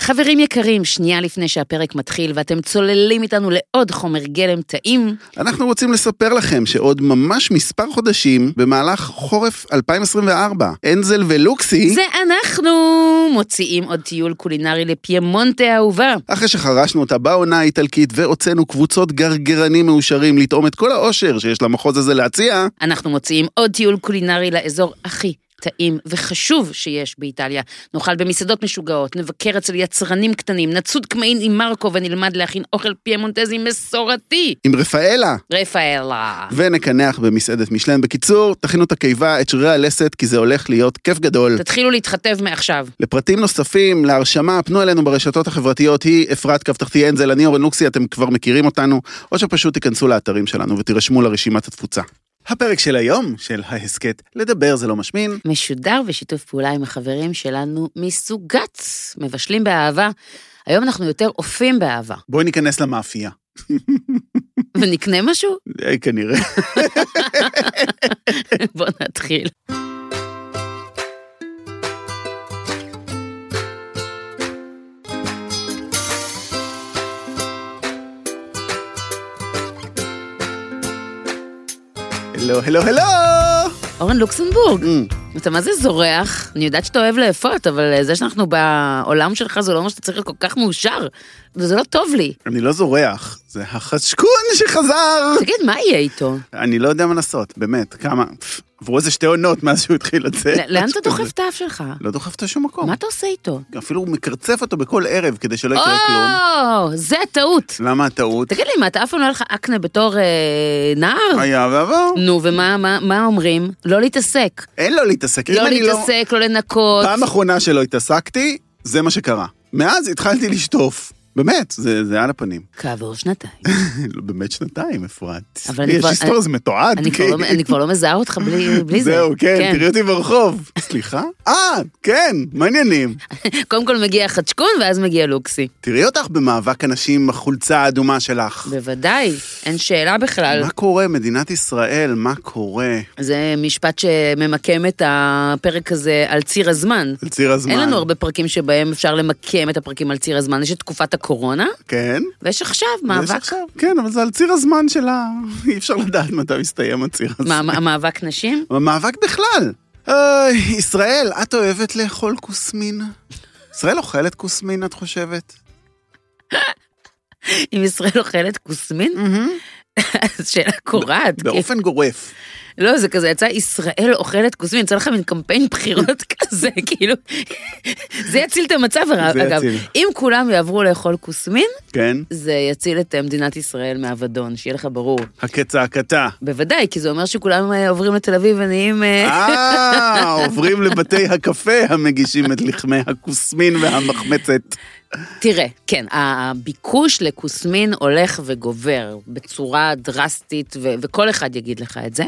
חברים יקרים, שנייה לפני שהפרק מתחיל ואתם צוללים איתנו לעוד חומר גלם טעים, אנחנו רוצים לספר לכם שעוד ממש מספר חודשים, במהלך חורף 2024, אנזל ולוקסי, זה אנחנו מוציאים עוד טיול קולינרי לפיימונטה האהובה. אחרי שחרשנו אותה בעונה האיטלקית והוצאנו קבוצות גרגרנים מאושרים לטעום את כל האושר שיש למחוז הזה להציע, אנחנו מוציאים עוד טיול קולינרי לאזור הכי טעים וחשוב שיש באיטליה. נאכל במסעדות משוגעות, נבקר אצל יצרנים קטנים, נצוד קמעין עם מרקו ונלמד להכין אוכל פיימונטזי מסורתי. עם רפאלה. רפאלה. ונקנח במסעדת משלן. בקיצור, תכינו את הקיבה, את שרירי הלסת, כי זה הולך להיות כיף גדול. תתחילו להתחתב מעכשיו. לפרטים נוספים, להרשמה, פנו אלינו ברשתות החברתיות, היא אפרת קו תחתי אנזל, אני אורן לוקסי, אתם כבר מכירים אותנו, או שפשוט תיכנסו לאתרים שלנו ותירשמו לרשימת התפוצה. הפרק של היום, של ההסכת, לדבר זה לא משמין, משודר בשיתוף פעולה עם החברים שלנו מסוגץ, מבשלים באהבה. היום אנחנו יותר אופים באהבה. בואי ניכנס למאפייה. ונקנה משהו? אה, כנראה. בוא נתחיל. הלו, הלו, הלו! אורן לוקסנבורג, Mm, אתה מה זה זורח? אני יודעת שאתה אוהב לאפות, אבל זה שאנחנו בעולם שלך זה לא אומר שאתה צריך להיות כל כך מאושר. וזה לא טוב לי. אני לא זורח, זה החשקון שחזר! תגיד, מה יהיה איתו? אני לא יודע מה לעשות, באמת, כמה... עברו איזה שתי עונות מאז שהוא התחיל לצאת. לאן אתה דוחף. את האף שלך? לא דוחף אותו לשום מקום. מה אתה עושה איתו? אפילו הוא מקרצף אותו בכל ערב כדי שלא יקרה כלום. או, זה הטעות. למה הטעות? תגיד לי, מה, אתה אף פעם לא היה לך אקנה בתור אה, נער? היה ועבר. נו, ומה מה, מה אומרים? לא להתעסק. אין לו להתעסק. לא אני להתעסק, לא לנקות. פעם אחרונה שלא התעסקתי, זה מה שקרה. מאז התחלתי לשטוף. באמת, זה זה על הפנים. כעבור שנתיים. לא, באמת שנתיים, אפרת. אבל אני יש כבר- היסטוריה, זה מתועד. אני כבר כי- לא- אני כבר לא מזהה אותך בלי בלי זה. זהו, כן, תראי אותי ברחוב. סליחה? אה, כן, מעניינים. קודם כל מגיע חדשקון ואז מגיע לוקסי. תראי אותך במאבק הנשים החולצה האדומה שלך. בוודאי, אין שאלה בכלל. מה קורה, מדינת ישראל, מה קורה? זה משפט שממקם את הפרק הזה על ציר הזמן. על ציר הזמן. אין לנו הרבה פרקים שבהם אפשר למקם את הפרקים על ציר הזמן. יש את תקופת הקורונה, כן. ויש עכשיו יש מאבק. עכשיו, כן, אבל זה על ציר הזמן שלה. אי אפשר לדעת מתי מסתיים הציר הזה. מה, המאבק נשים? המאבק בכלל. אוי, ישראל, את אוהבת לאכול כוסמין? ישראל אוכלת כוסמין, את חושבת? אם ישראל אוכלת כוסמין? אז שאלה קורעת. באופן גורף. לא, זה כזה יצא, ישראל אוכלת כוסמין, יצא לך מין קמפיין בחירות כזה, כאילו, זה יציל את המצב, אגב. אם כולם יעברו לאכול כוסמין, כן? זה יציל את אה, מדינת ישראל מאבדון, שיהיה לך ברור. הכצעקתה. בוודאי, כי זה אומר שכולם אה, עוברים לתל אביב ונהיים... אה, אה, עוברים לבתי הקפה המגישים את לחמי הכוסמין והמחמצת. תראה, כן, הביקוש לכוסמין הולך וגובר בצורה דרסטית, ו- וכל אחד יגיד לך את זה.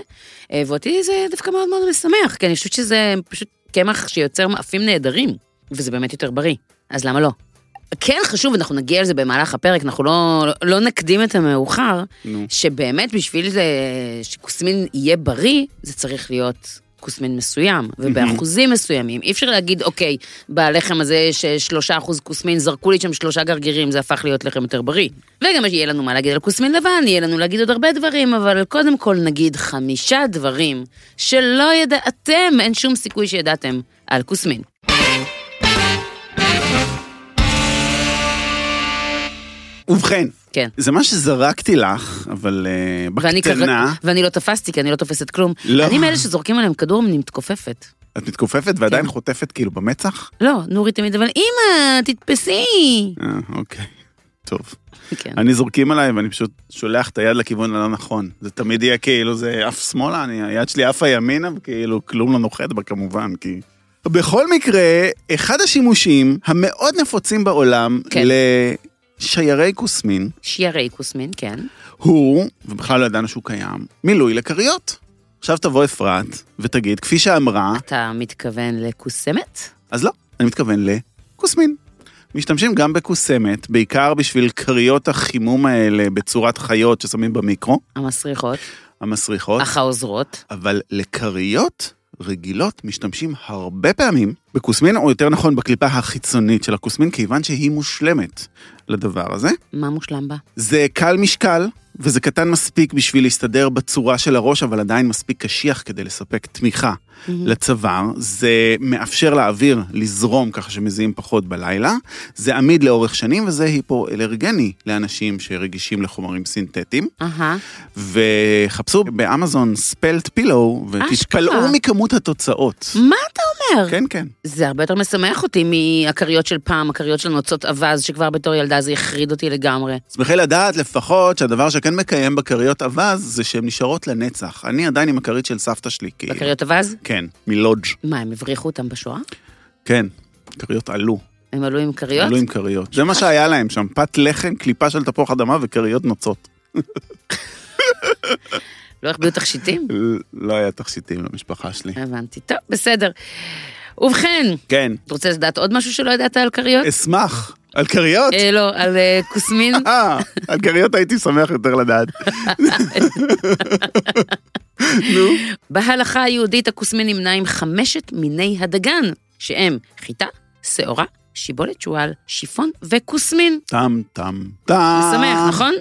אה, ואותי זה דווקא מאוד מאוד משמח, כי אני חושבת שזה פשוט קמח שיוצר מאפים נהדרים, וזה באמת יותר בריא, אז למה לא? כן חשוב, אנחנו נגיע לזה במהלך הפרק, אנחנו לא, לא נקדים את המאוחר, נו. שבאמת בשביל זה, שכוסמין יהיה בריא, זה צריך להיות כוסמין מסוים, ובאחוזים מסוימים. אי אפשר להגיד, אוקיי, בלחם הזה יש שלושה אחוז כוסמין, זרקו לי שם שלושה גרגירים, זה הפך להיות לחם יותר בריא. וגם יהיה לנו מה להגיד על כוסמין לבן, יהיה לנו להגיד עוד הרבה דברים, אבל קודם כל נגיד חמישה דברים שלא ידעתם, אין שום סיכוי שידעתם על כוסמין. ובכן, כן. זה מה שזרקתי לך, אבל אה, ואני, בקטנה, כר... ואני לא תפסתי, כי אני לא תופסת כלום. לא. אני מאלה שזורקים עליהם כדור, אני מתכופפת. את מתכופפת ועדיין כן. חוטפת כאילו במצח? לא, נורי תמיד, אבל אמא, תתפסי. אה, אוקיי. טוב. כן. אני זורקים עליי ואני פשוט שולח את היד לכיוון הלא נכון. זה תמיד יהיה כאילו זה אף שמאלה, אני, היד שלי עפה ימינה וכאילו כלום לא נוחת בה כמובן, כי... בכל מקרה, אחד השימושים המאוד נפוצים בעולם כן. לשיירי כוסמין שיירי כוסמין, כן. הוא, ובכלל לא ידענו שהוא קיים, מילוי לכריות. עכשיו תבוא אפרת ותגיד, כפי שאמרה, אתה מתכוון לכוסמת? אז לא, אני מתכוון לכוסמין. משתמשים גם בכוסמת, בעיקר בשביל כריות החימום האלה בצורת חיות ששמים במיקרו, המסריחות, המסריחות, אך העוזרות. אבל לכריות רגילות משתמשים הרבה פעמים בכוסמין, או יותר נכון בקליפה החיצונית של הכוסמין, כיוון שהיא מושלמת לדבר הזה. מה מושלם בה? זה קל משקל, וזה קטן מספיק בשביל להסתדר בצורה של הראש, אבל עדיין מספיק קשיח כדי לספק תמיכה לצוואר. זה מאפשר לאוויר לזרום ככה שמזיעים פחות בלילה. זה עמיד לאורך שנים, וזה היפואלרגני לאנשים שרגישים לחומרים סינתטיים. אהה. וחפשו באמזון ספלט פילו, ותתפלאו. מכמות התוצאות. מה אתה אומר? כן, כן. זה הרבה יותר משמח אותי מהכריות של פעם, הכריות של נוצות אווז, שכבר בתור ילדה זה החריד אותי לגמרי. שמחי לדעת לפחות שהדבר שכן מקיים בכריות אווז זה שהן נשארות לנצח. אני עדיין עם הכרית של סבתא שלי, כאילו. בכריות אווז? כן, מלודג'. מה, הם הבריחו אותם בשואה? כן, כריות עלו. הם עלו עם כריות? עלו עם כריות. זה מה שהיה להם שם, פת לחם, קליפה של תפוח אדמה וכריות נוצות. לא החביאו תכשיטים? לא היה תכשיטים למשפחה שלי. הבנתי. טוב, בסדר. ובכן, כן, אתה רוצה לדעת עוד משהו שלא ידעת על כריות? אשמח. על כריות? אה, לא, על אה, כוסמין. אה, על כריות הייתי שמח יותר לדעת. נו. בהלכה היהודית הכוסמין נמנה עם חמשת מיני הדגן, שהם חיטה, שעורה, שיבולת שועל, שיפון וכוסמין. טם טם טם. משמח, נכון?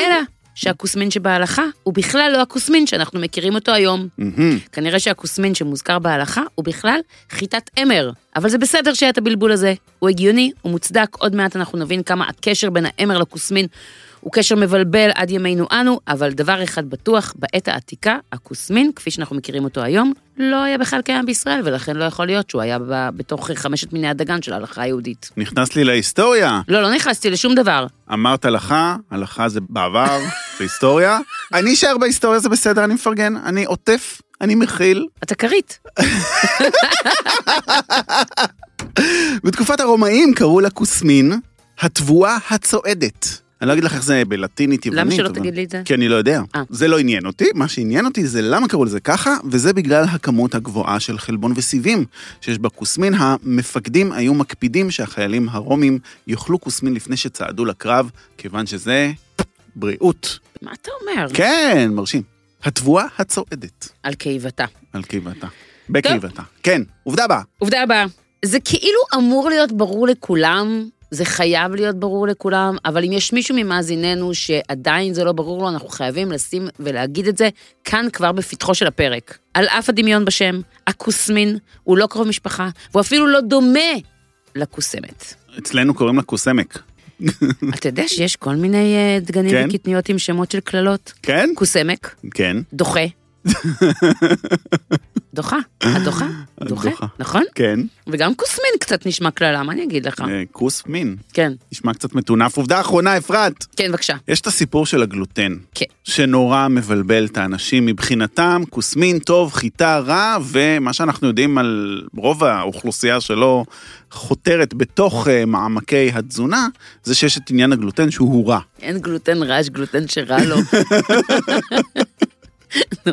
אלא שהכוסמין שבהלכה הוא בכלל לא הכוסמין שאנחנו מכירים אותו היום. מהמם. כנראה שהכוסמין שמוזכר בהלכה הוא בכלל חיטת אמר. אבל זה בסדר שהיה את הבלבול הזה. הוא הגיוני, הוא מוצדק, עוד מעט אנחנו נבין כמה הקשר בין האמר לכוסמין הוא קשר מבלבל עד ימינו אנו, אבל דבר אחד בטוח, בעת העתיקה, הכוסמין, כפי שאנחנו מכירים אותו היום, לא היה בכלל קיים בישראל, ולכן לא יכול להיות שהוא היה ב- בתוך חמשת מיני הדגן של ההלכה היהודית. נכנס לי להיסטוריה. לא, לא נכנסתי לשום דבר. אמרת הלכה, הלכה זה בעבר, זה היסטוריה. אני אשאר בהיסטוריה, זה בסדר, אני מפרגן, אני עוטף, אני מכיל. אתה כרית. בתקופת הרומאים קראו לה כוסמין התבואה הצועדת. אני לא אגיד לך איך זה בלטינית יוונית. למה שלא אבל- תגיד לי את זה? כי אני לא יודע. אה. זה לא עניין אותי, מה שעניין אותי זה למה קראו לזה ככה, וזה בגלל הכמות הגבוהה של חלבון וסיבים שיש בכוסמין. המפקדים היו מקפידים שהחיילים הרומים יאכלו כוסמין לפני שצעדו לקרב, כיוון שזה בריאות. מה אתה אומר? כן, מרשים. התבואה הצועדת על קיבתה. על קיבתה. בקיבתה. כן, עובדה הבאה. עובדה הבאה, זה כאילו אמור להיות ברור לכולם, זה חייב להיות ברור לכולם, אבל אם יש מישהו ממאזיננו שעדיין זה לא ברור לו, אנחנו חייבים לשים ולהגיד את זה כאן כבר בפתחו של הפרק. על אף הדמיון בשם, הכוסמין הוא לא קרוב משפחה, והוא אפילו לא דומה לקוסמת. אצלנו קוראים לה קוסמק. אתה יודע שיש כל מיני אה, דגנים כן? וקטניות עם שמות של קללות? כן? קוסמק, כן. דוחה. דוחה, הדוחה, דוחה. נכון? כן. וגם כוסמין קצת נשמע קללה, מה אני אגיד לך? אה, כוס מין. כן, נשמע קצת מטונף. עובדה אחרונה, אפרת. כן, בבקשה. יש את הסיפור של הגלוטן. כן. שנורא מבלבל את האנשים מבחינתם, כוסמין טוב, חיטה רע, ומה שאנחנו יודעים על רוב האוכלוסייה שלא חותרת בתוך אה, מעמקי התזונה, זה שיש את עניין הגלוטן שהוא רע. אין גלוטן רע, יש גלוטן שרע לו. נו,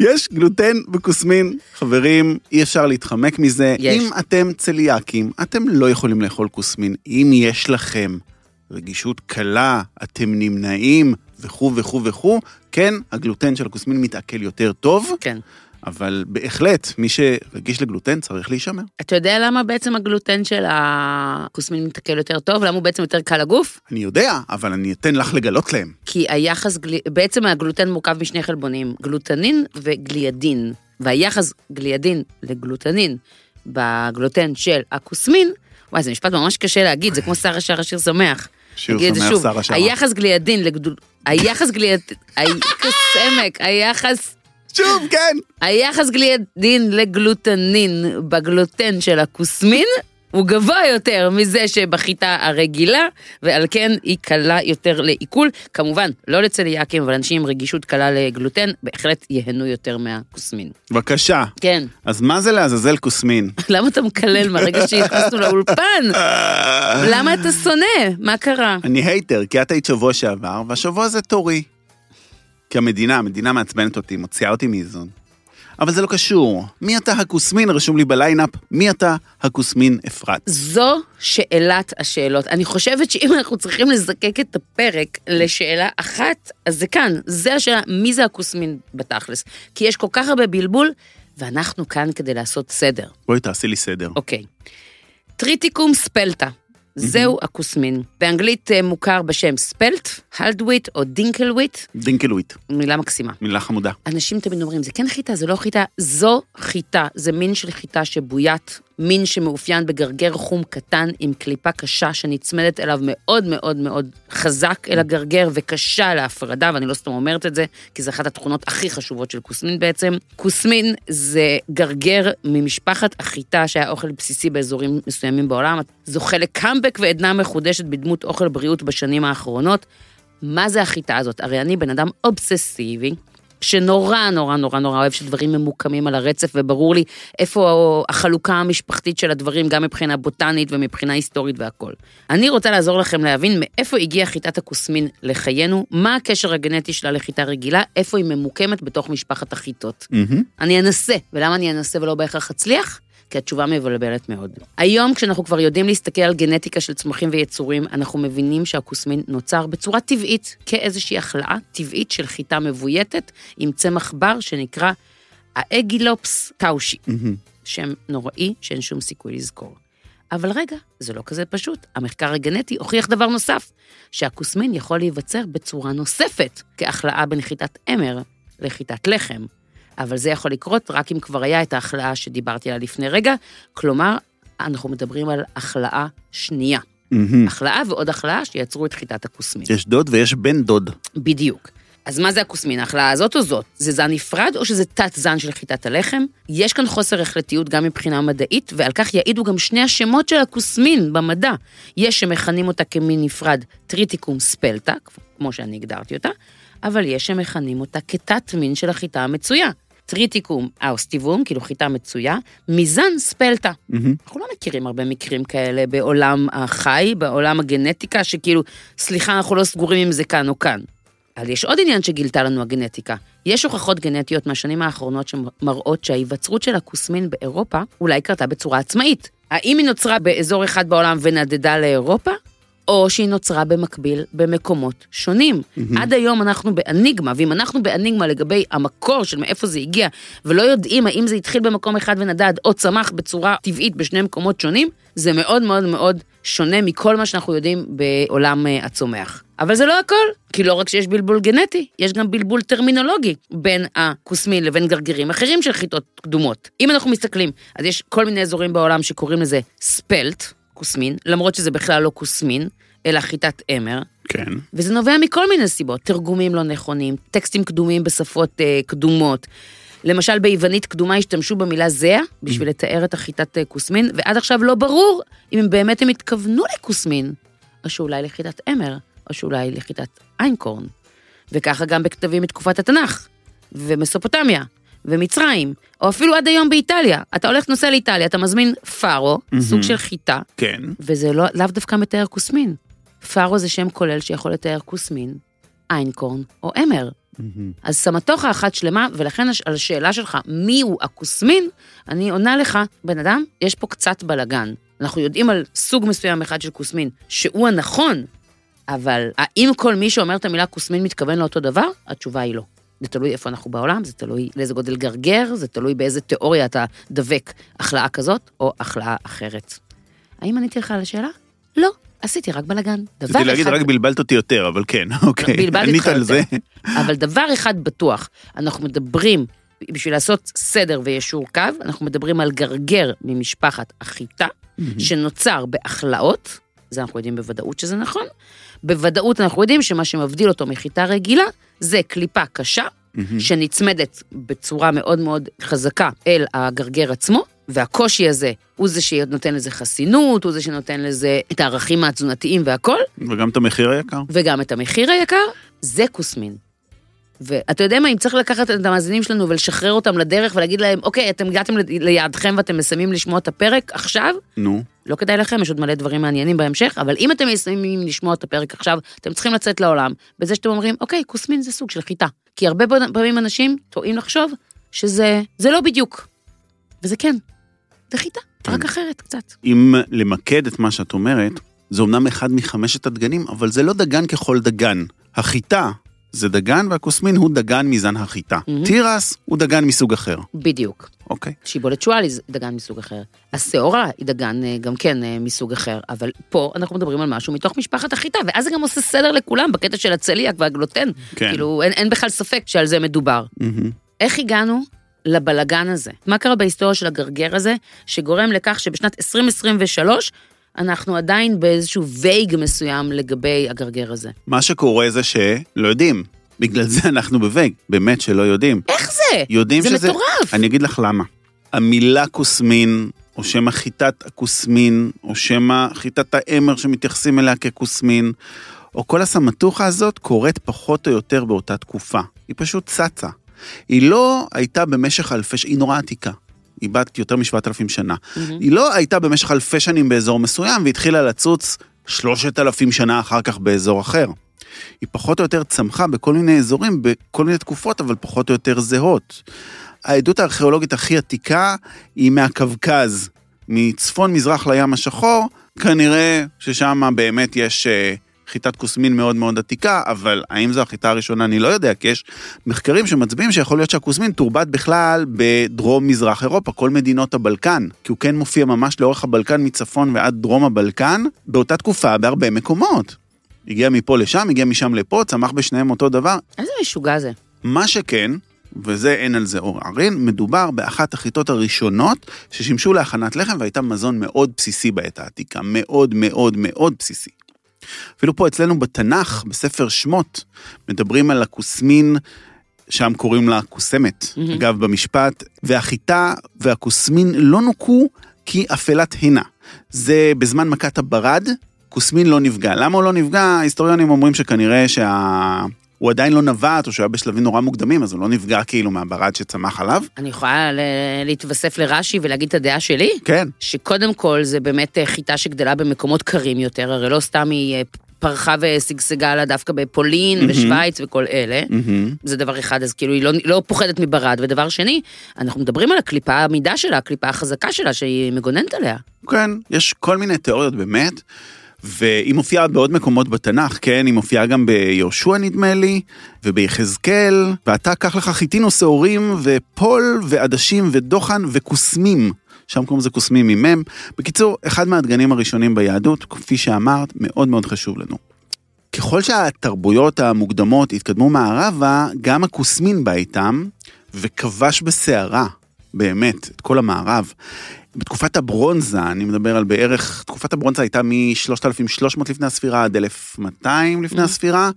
יש גלוטן בכוסמין, חברים, אי אפשר להתחמק מזה. יש. אם אתם צליאקים, אתם לא יכולים לאכול כוסמין. אם יש לכם רגישות קלה, אתם נמנעים, וכו' וכו' וכו', כן, הגלוטן של הכוסמין מתעכל יותר טוב, כן. אבל בהחלט, מי שרגיש לגלוטן צריך להישמר. אתה יודע למה בעצם הגלוטן של הכוסמין מתקל יותר טוב? למה הוא בעצם יותר קל לגוף? אני יודע, אבל אני אתן לך לגלות להם. כי היחס, גלי- בעצם הגלוטן מורכב משני חלבונים, גלוטנין וגליאדין. והיחס גליאדין לגלוטנין בגלוטן של הכוסמין, וואי, זה משפט ממש קשה להגיד, זה כמו שרה שרה שיר שמח. שיר שמח. שרה שרה. היחס גליאדין לגדול... היחס גליאדין... כסמק, היחס... שוב, כן. היחס גליאדין לגלוטנין בגלוטן של הכוסמין הוא גבוה יותר מזה שבחיטה הרגילה, ועל כן היא קלה יותר לעיכול. כמובן, לא לצליאקים, אבל אנשים עם רגישות קלה לגלוטן בהחלט ייהנו יותר מהכוסמין. בבקשה. כן, אז מה זה לעזאזל כוסמין? למה אתה מקלל מהרגע שנכנסנו לאולפן? למה אתה שונא? מה קרה? אני hater, כי את היית שבוע שעבר, והשבוע זה תורי. כי המדינה, המדינה מעצבנת אותי, מוציאה אותי מאיזון. אבל זה לא קשור. מי אתה הכוסמין? רשום לי ב lineup, מי אתה הכוסמין אפרת? זו שאלת השאלות. אני חושבת שאם אנחנו צריכים לזקק את הפרק לשאלה אחת, אז זה כאן, זה השאלה, מי זה הכוסמין בתכלס? כי יש כל כך הרבה בלבול, ואנחנו כאן כדי לעשות סדר. בואי תעשי לי סדר. אוקיי. Triticum spelta. זהו הכוסמין. באנגלית אה, מוכר בשם spelt, hulled wheat או dinkel wheat, dinkel wheat, מילה מקסימה. מילה חמודה. אנשים תמיד אומרים, זה כן חיטה, זה לא חיטה, זו חיטה, זה מין של חיטה שבוית, מין שמאופיין בגרגר חום קטן עם קליפה קשה שנצמדת אליו מאוד מאוד מאוד חזק אל הגרגר וקשה להפרדה, ואני לא סתם אומרת את זה, כי זו אחת התכונות הכי חשובות של כוסמין בעצם. כוסמין זה גרגר ממשפחת החיטה שהיה אוכל בסיסי באזורים מסוימים בעולם, זוכה לקאמבק ועדנה מחודשת בדמות אוכל בריאות בשנים האחרונות. מה זה החיטה הזאת? הרי אני בן אדם אובססיבי, שנורא נורא נורא נורא אוהב שדברים ממוקמים על הרצף, וברור לי איפה החלוקה המשפחתית של הדברים, גם מבחינה בוטנית ומבחינה היסטורית והכל. אני רוצה לעזור לכם להבין מאיפה הגיעה חיטת הכוסמין לחיינו, מה הקשר הגנטי שלה לחיטה רגילה, איפה היא ממוקמת בתוך משפחת החיטות. מהמם. אני אנסה, ולמה אני אנסה ולא בהכרח אצליח? כי התשובה מבלבלת מאוד. היום, כשאנחנו כבר יודעים להסתכל על גנטיקה של צמחים ויצורים, אנחנו מבינים שהכוסמין נוצר בצורה טבעית, כאיזושהי החלאה טבעית של חיטה מבויתת עם צמח בר שנקרא האגילופס טאושי, מהמם. שם נוראי שאין שום סיכוי לזכור. אבל רגע, זה לא כזה פשוט. המחקר הגנטי הוכיח דבר נוסף, שהכוסמין יכול להיווצר בצורה נוספת, כהחלאה בין חיטת אמר לחיטת לחם. אבל זה יכול לקרות רק אם כבר היה את ההחלאה שדיברתי עליה לפני רגע, כלומר, אנחנו מדברים על החלאה שנייה. מהמם. החלאה ועוד החלאה שיצרו את חיטת הכוסמין. יש דוד ויש בן דוד. בדיוק. אז מה זה הכוסמין, ההחלאה הזאת או זאת? זה זן נפרד או שזה תת-זן של חיטת הלחם? יש כאן חוסר החלטיות גם מבחינה מדעית, ועל כך יעידו גם שני השמות של הכוסמין במדע. יש שמכנים אותה כמין נפרד Triticum spelta, כמו שאני הגדרתי אותה, אבל יש שמכנים אותה כתת-מין של החיטה המצויה. Triticum aestivum, כאילו חיטה מצויה, מזן spelta. מהמם. אנחנו לא מכירים הרבה מקרים כאלה בעולם החי, בעולם הגנטיקה, שכאילו, סליחה, אנחנו לא סגורים אם זה כאן או כאן. אבל יש עוד עניין שגילתה לנו הגנטיקה. יש הוכחות גנטיות מהשנים האחרונות שמראות שההיווצרות של הכוסמין באירופה אולי קרתה בצורה עצמאית. האם היא נוצרה באזור אחד בעולם ונדדה לאירופה? או שהיא נוצרה במקביל במקומות שונים. Mm-hmm. עד היום אנחנו באניגמה, ואם אנחנו באניגמה לגבי המקור של מאיפה זה הגיע, ולא יודעים האם זה התחיל במקום אחד ונדד, או צמח בצורה טבעית בשני מקומות שונים, זה מאוד מאוד מאוד שונה מכל מה שאנחנו יודעים בעולם אה, הצומח. אבל זה לא הכל, כי לא רק שיש בלבול גנטי, יש גם בלבול טרמינולוגי בין הכוסמין לבין גרגירים אחרים של חיטות קדומות. אם אנחנו מסתכלים, אז יש כל מיני אזורים בעולם שקוראים לזה ספלט, כוסמין, למרות שזה בכלל לא כוסמין, אלא חיטת אמר, כן. וזה נובע מכל מיני סיבות, תרגומים לא נכונים, טקסטים קדומים בשפות אה, קדומות. למשל ביוונית קדומה השתמשו במילה זהה בשביל לתאר את החיטת אה, כוסמין, ועד עכשיו לא ברור אם הם באמת הם התכוונו לכוסמין, או שאולי לחיטת אמר, או שאולי לחיטת איינקורן. וככה גם בכתבים מתקופת התנ"ך, ומסופוטמיה, ומצרים, או אפילו עד היום באיטליה. אתה הולך, נוסע לאיטליה, אתה מזמין פארו, סוג של חיטה, כן. וזה לא, לאו דווקא מתאר כוסמין. פארו זה שם כולל שיכול לתאר כוסמין, איינקורן או אמר. מהמם. אז סמטוחה אחת שלמה, ולכן הש- על השאלה שלך, מיהו הכוסמין, אני עונה לך, בן אדם, יש פה קצת בלאגן. אנחנו יודעים על סוג מסוים אחד של כוסמין, שהוא הנכון, אבל האם כל מי שאומר את המילה כוסמין מתכוון לאותו דבר? התשובה היא לא. זה תלוי איפה אנחנו בעולם, זה תלוי לאיזה גודל גרגר, זה תלוי באיזה תיאוריה אתה דבק, החלאה כזאת או החלאה אחרת. האם עניתי לך על השאלה? לא, עשיתי רק בלאגן. דבר רציתי להגיד, אחד- רק בלבלת אותי יותר, אבל כן, אוקיי. בלבלתי אותך יותר. זה. אבל דבר אחד בטוח, אנחנו מדברים, בשביל לעשות סדר ויישור קו, אנחנו מדברים על גרגר ממשפחת החיטה, שנוצר בהכלאות, זה אנחנו יודעים בוודאות שזה נכון, בוודאות אנחנו יודעים שמה שמבדיל אותו מחיטה רגילה, זה קליפה קשה, שנצמדת בצורה מאוד מאוד חזקה אל הגרגר עצמו, והקושי הזה הוא זה שנותן לזה חסינות, הוא זה שנותן לזה את הערכים התזונתיים והכל, וגם את המחיר היקר. וגם את המחיר היקר, זה כוסמין. ואתה יודע מה, אם צריך לקחת את המאזינים שלנו ולשחרר אותם לדרך ולהגיד להם, אוקיי, אתם הגעתם ליעדכם ואתם מסיימים לשמוע את הפרק עכשיו, נו. לא כדאי לכם, יש עוד מלא דברים מעניינים בהמשך, אבל אם אתם מסיימים לשמוע את הפרק עכשיו, אתם צריכים לצאת לעולם, בזה שאתם אומרים, אוקיי, כוסמין זה סוג של חיטה. כי הרבה פעמים אנשים טועים לחשוב שזה זה לא בדיוק. וזה כן, זה חיטה, כן. רק אחרת קצת. אם למקד את מה שאת אומרת, זה אומנם אחד מחמשת הדגנים, אבל זה לא דגן ככל דגן. החיטה זה דגן, והכוסמין הוא דגן מזן החיטה. מהמם. תירס הוא דגן מסוג אחר, בדיוק. אוקיי? שיבולת שועל היא דגן מסוג אחר. השעורה היא דגן אה, גם כן אה, מסוג אחר, אבל פה אנחנו מדברים על משהו מתוך משפחת החיטה, ואז זה גם עושה סדר לכולם בקטע של הצליאק והגלוטן. כן. כאילו, אין, אין בכלל ספק שעל זה מדובר. מהמם. איך הגענו לבלגן הזה? מה קרה בהיסטוריה של הגרגר הזה, שגורם לכך שבשנת 2023 אנחנו עדיין באיזשהו וייג מסוים לגבי הגרגר הזה? מה שקורה זה שלא יודעים. בגלל זה אנחנו בווייג, באמת שלא יודעים. איך זה? יודעים זה שזה... מטורף. אני אגיד לך למה. המילה כוסמין, או שמא חיטת הכוסמין, או שמא חיטת האמר שמתייחסים אליה ככוסמין, או כל הסמטוחה הזאת קורית פחות או יותר באותה תקופה. היא פשוט צצה. היא לא הייתה במשך אלפי, היא נורא עתיקה. היא בת יותר משבעת אלפים שנה. מהמם. היא לא הייתה במשך אלפי שנים באזור מסוים, והתחילה לצוץ שלושת אלפים שנה אחר כך באזור אחר. היא פחות או יותר צמחה בכל מיני אזורים, בכל מיני תקופות, אבל פחות או יותר זהות. העדות הארכיאולוגית הכי עתיקה היא מהקווקז, מצפון מזרח לים השחור, כנראה ששם באמת יש אה, חיטת כוסמין מאוד מאוד עתיקה, אבל האם זו החיטה הראשונה אני לא יודע, כי יש מחקרים שמצביעים שיכול להיות שהכוסמין תורבת בכלל בדרום מזרח אירופה, כל מדינות הבלקן, כי הוא כן מופיע ממש לאורך הבלקן מצפון ועד דרום הבלקן, באותה תקופה בהרבה מקומות. הגיע מפה לשם, הגיע משם לפה, צמח בשניהם אותו דבר, איזה משוגע זה. מה שכן, וזה אין על זה עוררין, מדובר באחת החיטות הראשונות ששימשו להכנת לחם והייתה מזון מאוד בסיסי בעת העתיקה, מאוד מאוד מאוד בסיסי. אפילו פה אצלנו בתנ"ך, בספר שמות, מדברים על הכוסמין, שם קוראים לה כוסמת, מהמם. אגב, במשפט, והחיטה והכוסמין לא נוקו כי אפלת הנה. זה בזמן מכת הברד, כוסמין לא נפגע. למה הוא לא נפגע? ההיסטוריונים אומרים שכנראה שה... הוא עדיין לא נווט, או שהוא היה בשלבים נורא מוקדמים, אז הוא לא נפגע כאילו מהברד שצמח עליו. אני יכולה להתווסף לרש"י ולהגיד את הדעה שלי? כן. שקודם כל זה באמת אה, חיטה שגדלה במקומות קרים יותר, הרי לא סתם היא אה, פרחה ושגשגה לה דווקא בפולין מהמם. ושוויץ וכל אלה. מהמם. זה דבר אחד, אז כאילו היא לא, לא פוחדת מברד. ודבר שני, אנחנו מדברים על הקליפה העמידה שלה, הקליפה החזקה שלה, שהיא מגוננת עליה. כן, יש כל מיני תיאוריות באמת, והיא מופיעה בעוד מקומות בתנ"ך, כן? היא מופיעה גם ביהושע נדמה לי, וביחזקאל, ואתה קח לך חיטין ושעורים, ופול, ועדשים, ודוחן, וכוסמים. שם קוראים לזה כוסמים עם מ'. בקיצור, אחד מהדגנים הראשונים ביהדות, כפי שאמרת, מאוד מאוד חשוב לנו. ככל שהתרבויות המוקדמות התקדמו מערבה, גם הכוסמין בא איתם, וכבש בסערה, באמת, את כל המערב. בתקופת הברונזה, אני מדבר על בערך, תקופת הברונזה הייתה מ-3300 לפני הספירה עד 1200 לפני הספירה.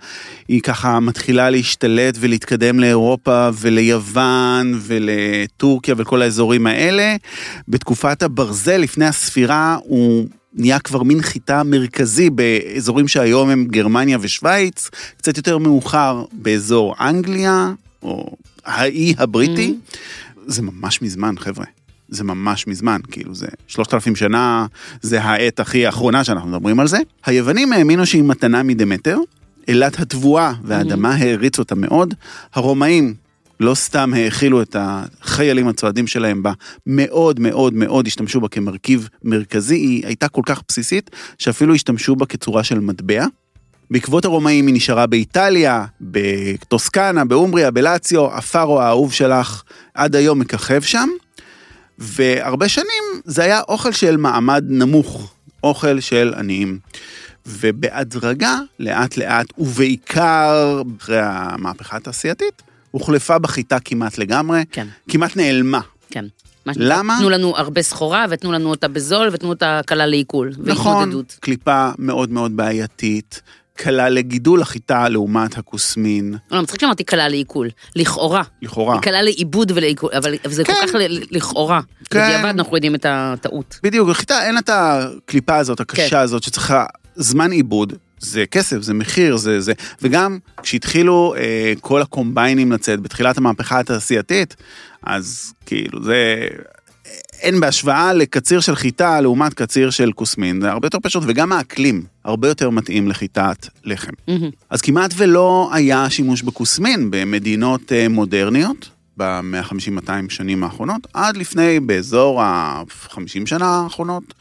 היא ככה מתחילה להשתלט ולהתקדם לאירופה וליוון ולטורקיה וכל האזורים האלה. בתקופת הברזל לפני הספירה הוא נהיה כבר מין חיטה מרכזי באזורים שהיום הם גרמניה ושוויץ, קצת יותר מאוחר באזור אנגליה, או האי הבריטי. זה ממש מזמן, חבר'ה. זה ממש מזמן, כאילו זה 3,000 שנה, זה העת הכי האחרונה שאנחנו מדברים על זה. היוונים האמינו שהיא מתנה מדמטר, אילת התבואה והאדמה העריצו אותה מאוד. הרומאים לא סתם האכילו את החיילים הצועדים שלהם בה, מאוד מאוד מאוד השתמשו בה כמרכיב מרכזי, היא הייתה כל כך בסיסית, שאפילו השתמשו בה כצורה של מטבע. בעקבות הרומאים היא נשארה באיטליה, בטוסקנה, באומבריה, בלציו, הפארו האהוב שלך עד היום מככב שם. והרבה שנים זה היה אוכל של מעמד נמוך, אוכל של עניים. ובהדרגה, לאט לאט, ובעיקר אחרי המהפכה התעשייתית, הוחלפה בחיטה כמעט לגמרי, כן, כמעט נעלמה. כן. למה? תנו לנו הרבה סחורה ותנו לנו אותה בזול ותנו אותה קלה לעיכול. נכון, והתמודדות. קליפה מאוד מאוד בעייתית, קלה לגידול החיטה לעומת הכוסמין, לא, מצחיק שאמרתי קלה לעיכול. לכאורה. לכאורה. היא קלה לעיבוד ולעיכול, אבל זה כל כן. כך ל- לכאורה. כן. בדיעבד אנחנו יודעים את הטעות. בדיוק, החיטה אין את הקליפה הזאת, הקשה כן. הזאת, שצריכה זמן עיבוד. זה כסף, זה מחיר, זה זה. וגם כשהתחילו אה, כל הקומביינים לצאת בתחילת המהפכה התעשייתית, אז כאילו זה... אין בהשוואה לקציר של חיטה לעומת קציר של כוסמין, זה הרבה יותר פשוט, וגם האקלים הרבה יותר מתאים לחיטת לחם. מהמם. אז כמעט ולא היה שימוש בכוסמין במדינות אה, מודרניות, ב-150-200 שנים האחרונות, עד לפני באזור ה-50 שנה האחרונות,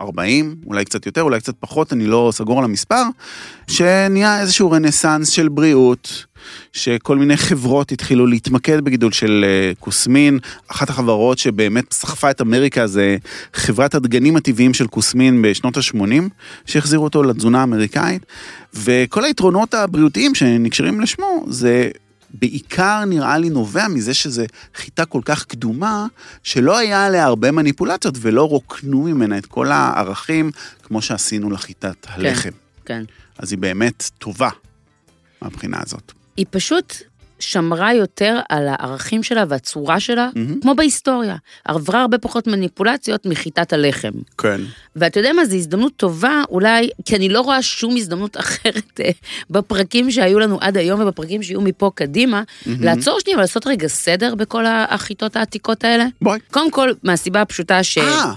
40, אולי קצת יותר, אולי קצת פחות, אני לא סגור על המספר, שנהיה איזשהו רנסאנס של בריאות, שכל מיני חברות התחילו להתמקד בגידול של אה, כוסמין. אחת החברות שבאמת סחפה את אמריקה זה חברת הדגנים הטבעיים של כוסמין בשנות ה-80, שהחזירו אותו לתזונה האמריקאית, וכל היתרונות הבריאותיים שנקשרים לשמו זה בעיקר נראה לי נובע מזה שזה חיטה כל כך קדומה, שלא היה עליה הרבה מניפולציות ולא רוקנו ממנה את כל הערכים כמו שעשינו לחיטת הלחם. כן. אז היא באמת טובה מהבחינה הזאת. היא פשוט שמרה יותר על הערכים שלה והצורה שלה, מהמם. כמו בהיסטוריה. עברה הרבה פחות מניפולציות מחיטת הלחם. כן. ואתה יודע מה, זו הזדמנות טובה, אולי, כי אני לא רואה שום הזדמנות אחרת אה, בפרקים שהיו לנו עד היום ובפרקים שיהיו מפה קדימה, לעצור שנייה ולעשות רגע סדר בכל החיטות העתיקות האלה. בואי. קודם כל, מהסיבה הפשוטה ש... אה,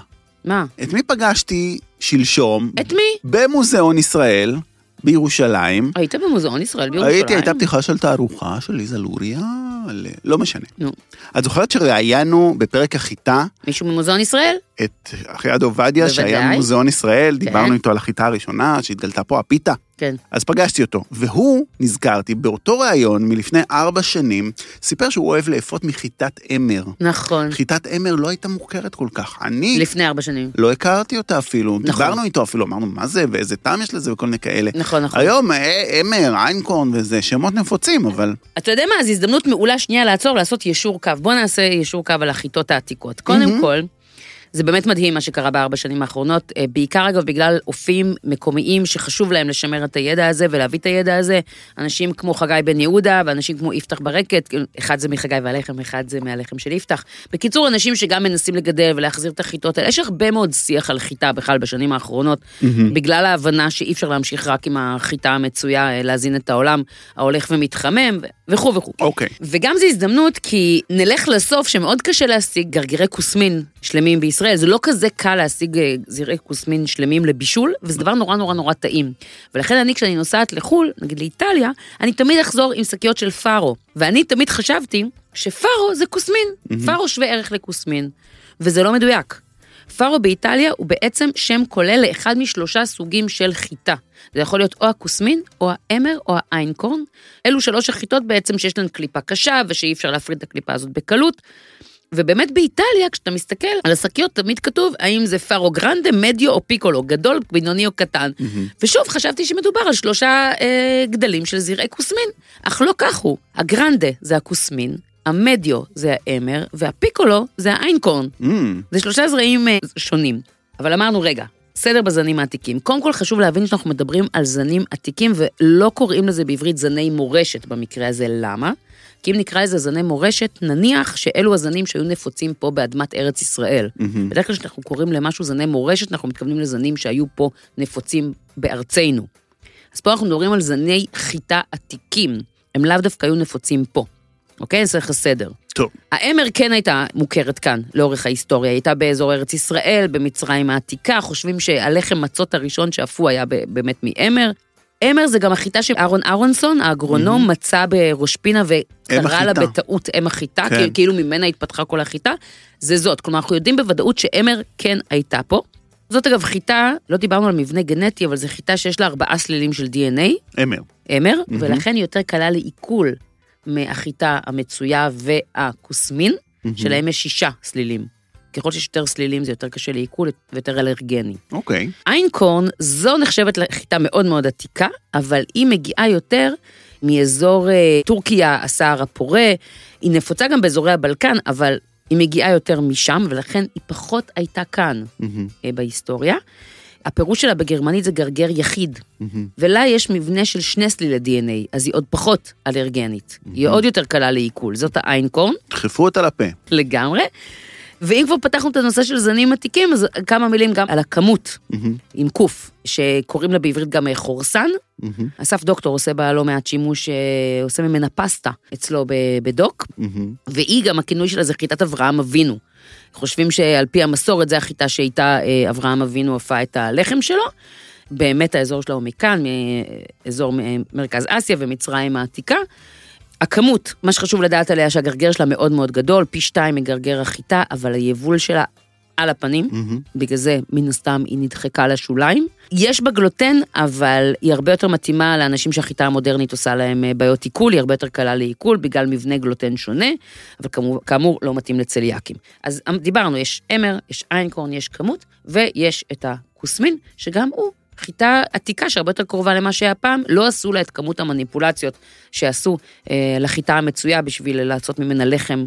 מה? את מי פגשתי שלשום? את מי? במוזיאון ישראל, בירושלים. היית במוזיאון ישראל בירושלים? הייתי, הייתה פתיחה של תערוכה של ליזה לוריה, לא משנה. נו, את זוכרת שראיינו בפרק החיטה מישהו ממוזיאון ישראל? את אחייד עובדיה, שהיה בוודאי. במוזיאון ישראל, כן. דיברנו איתו על החיטה הראשונה, שהתגלתה פה הפיתה. כן. אז פגשתי אותו, והוא, נזכרתי, באותו ראיון מלפני ארבע שנים, סיפר שהוא אוהב לאפות מחיטת אמר. נכון. חיטת אמר לא הייתה מוכרת כל כך. אני לפני ארבע שנים. לא הכרתי אותה אפילו, נכון. דיברנו איתו אפילו, אמרנו, מה זה, ואיזה טעם יש לזה, וכל מיני כאלה. נכון, נכון. היום אה, אמר, איינקורן וזה, שמות נפוצים, אבל... אתה יודע מה, זו הזדמנות מעולה שנייה לעצור, לעשות יישור קו. בוא נעשה יישור קו על החיטות העתיקות. קודם כל, זה באמת מדהים מה שקרה בארבע שנים האחרונות, אה, בעיקר אגב בגלל אופים מקומיים שחשוב להם לשמר את הידע הזה ולהביא את הידע הזה. אנשים כמו חגי בן יהודה ואנשים כמו יפתח ברקת, כאילו, אחד זה מחגי והלחם, אחד זה מהלחם של יפתח. בקיצור, אנשים שגם מנסים לגדל ולהחזיר את החיטות האלה. יש הרבה מאוד שיח על חיטה בכלל בשנים האחרונות, בגלל ההבנה שאי אפשר להמשיך רק עם החיטה המצויה, אה, להזין את העולם ההולך ומתחמם וכו' וכו'. אוקיי. וגם זו הזדמנות כי נלך לסוף שמאוד קשה להשיג גרגירי כוסמין שלמים בישראל, זה לא כזה קל להשיג אה, זרעי כוסמין שלמים לבישול, וזה דבר נורא נורא נורא טעים. ולכן אני כשאני נוסעת לחו"ל, נגיד לאיטליה, אני תמיד אחזור עם שקיות של פארו. ואני תמיד חשבתי שפארו זה כוסמין, פארו שווה ערך לכוסמין, וזה לא מדויק. פארו באיטליה הוא בעצם שם כולל לאחד משלושה סוגים של חיטה. זה יכול להיות או הכוסמין, או האמר, או האיינקורן. אלו שלוש החיטות בעצם שיש להן קליפה קשה, ושאי אפשר להפריד את הקליפה הזאת בקלות. ובאמת באיטליה, כשאתה מסתכל על השקיות, תמיד כתוב האם זה פארו גרנדה, מדיו או פיקולו, גדול, בינוני או קטן. ושוב, חשבתי שמדובר על שלושה אה, גדלים של זרעי כוסמין, אך לא כך הוא. הגרנדה זה הכוסמין, המדיו זה האמר, והפיקולו זה האיינקורן. Mm, זה שלושה זרעים אה, שונים. אבל אמרנו, רגע, סדר בזנים העתיקים. קודם כל חשוב להבין שאנחנו מדברים על זנים עתיקים ולא קוראים לזה בעברית זני מורשת במקרה הזה, למה? כי אם נקרא לזה זני מורשת, נניח שאלו הזנים שהיו נפוצים פה באדמת ארץ ישראל. מהמם. בדרך כלל כשאנחנו קוראים למשהו זני מורשת, אנחנו מתכוונים לזנים שהיו פה נפוצים בארצנו. אז פה אנחנו מדברים על זני חיטה עתיקים, הם לאו דווקא היו נפוצים פה. אוקיי? צריך סדר. טוב. האמר כן הייתה מוכרת כאן לאורך ההיסטוריה, היא הייתה באזור ארץ ישראל, במצרים העתיקה, חושבים שהלחם מצות הראשון שאפו היה באמת מאמר. אמר זה גם החיטה שאהרון אהרונסון, האגרונום, מצא בראש פינה וקרא לה. בטעות אם החיטה, כן. כאילו- ממנה התפתחה כל החיטה, זה זאת. כלומר, אנחנו יודעים בוודאות שאמר כן הייתה פה. זאת אגב חיטה, לא דיברנו על מבנה גנטי, אבל זו חיטה שיש לה ארבעה סלילים של DNA, אמר. אמר, ולכן היא יותר קלה לעיכול מהחיטה המצויה והכוסמין, שלהם יש שישה סלילים. ככל שיש יותר סלילים זה יותר קשה לעיכול ויותר אלרגני. אוקיי. איינקורן, זו נחשבת לחיטה מאוד מאוד עתיקה, אבל היא מגיעה יותר מאזור אה, טורקיה, הסהר הפורה, היא נפוצה גם באזורי הבלקן, אבל היא מגיעה יותר משם, ולכן היא פחות הייתה כאן. אה, בהיסטוריה. הפירוש שלה בגרמנית זה גרגר יחיד, מהמם. ולה יש מבנה של שני סלילי DNA, אז היא עוד פחות אלרגנית. היא עוד יותר קלה לעיכול, זאת האיינקורן. דחפו אותה לפה. לגמרי. ואם כבר פתחנו את הנושא של זנים עתיקים, אז כמה מילים גם על הכמות, מהמם. עם קוף, שקוראים לה בעברית גם אה, חורסן. מהמם. אסף דוקטור עושה בה לא מעט שימוש, אה, עושה ממנה פסטה אצלו בדוק, מהמם. והיא גם, הכינוי שלה זה חיטת אברהם אבינו. חושבים שעל פי המסורת זה החיטה שאיתה אה, אברהם אבינו אפה את הלחם שלו. באמת האזור שלה הוא מכאן, מאזור מ- מרכז אסיה ומצרים העתיקה. הכמות, מה שחשוב לדעת עליה שהגרגר שלה מאוד מאוד גדול, פי שתיים מגרגר החיטה, אבל היבול שלה על הפנים, מהמם. בגלל זה מן הסתם היא נדחקה לשוליים. יש בה גלוטן, אבל היא הרבה יותר מתאימה לאנשים שהחיטה המודרנית עושה להם אה, בעיות עיכול, היא הרבה יותר קלה לעיכול בגלל מבנה גלוטן שונה, אבל כאמור, כאמור לא מתאים לצליאקים. אז אמ, דיברנו, יש אמר, יש איינקורן, יש כמות, ויש את הכוסמין, שגם הוא חיטה עתיקה שהרבה יותר קרובה למה שהיה פעם, לא עשו לה את כמות המניפולציות שעשו אה, לחיטה המצויה בשביל לעשות ממנה לחם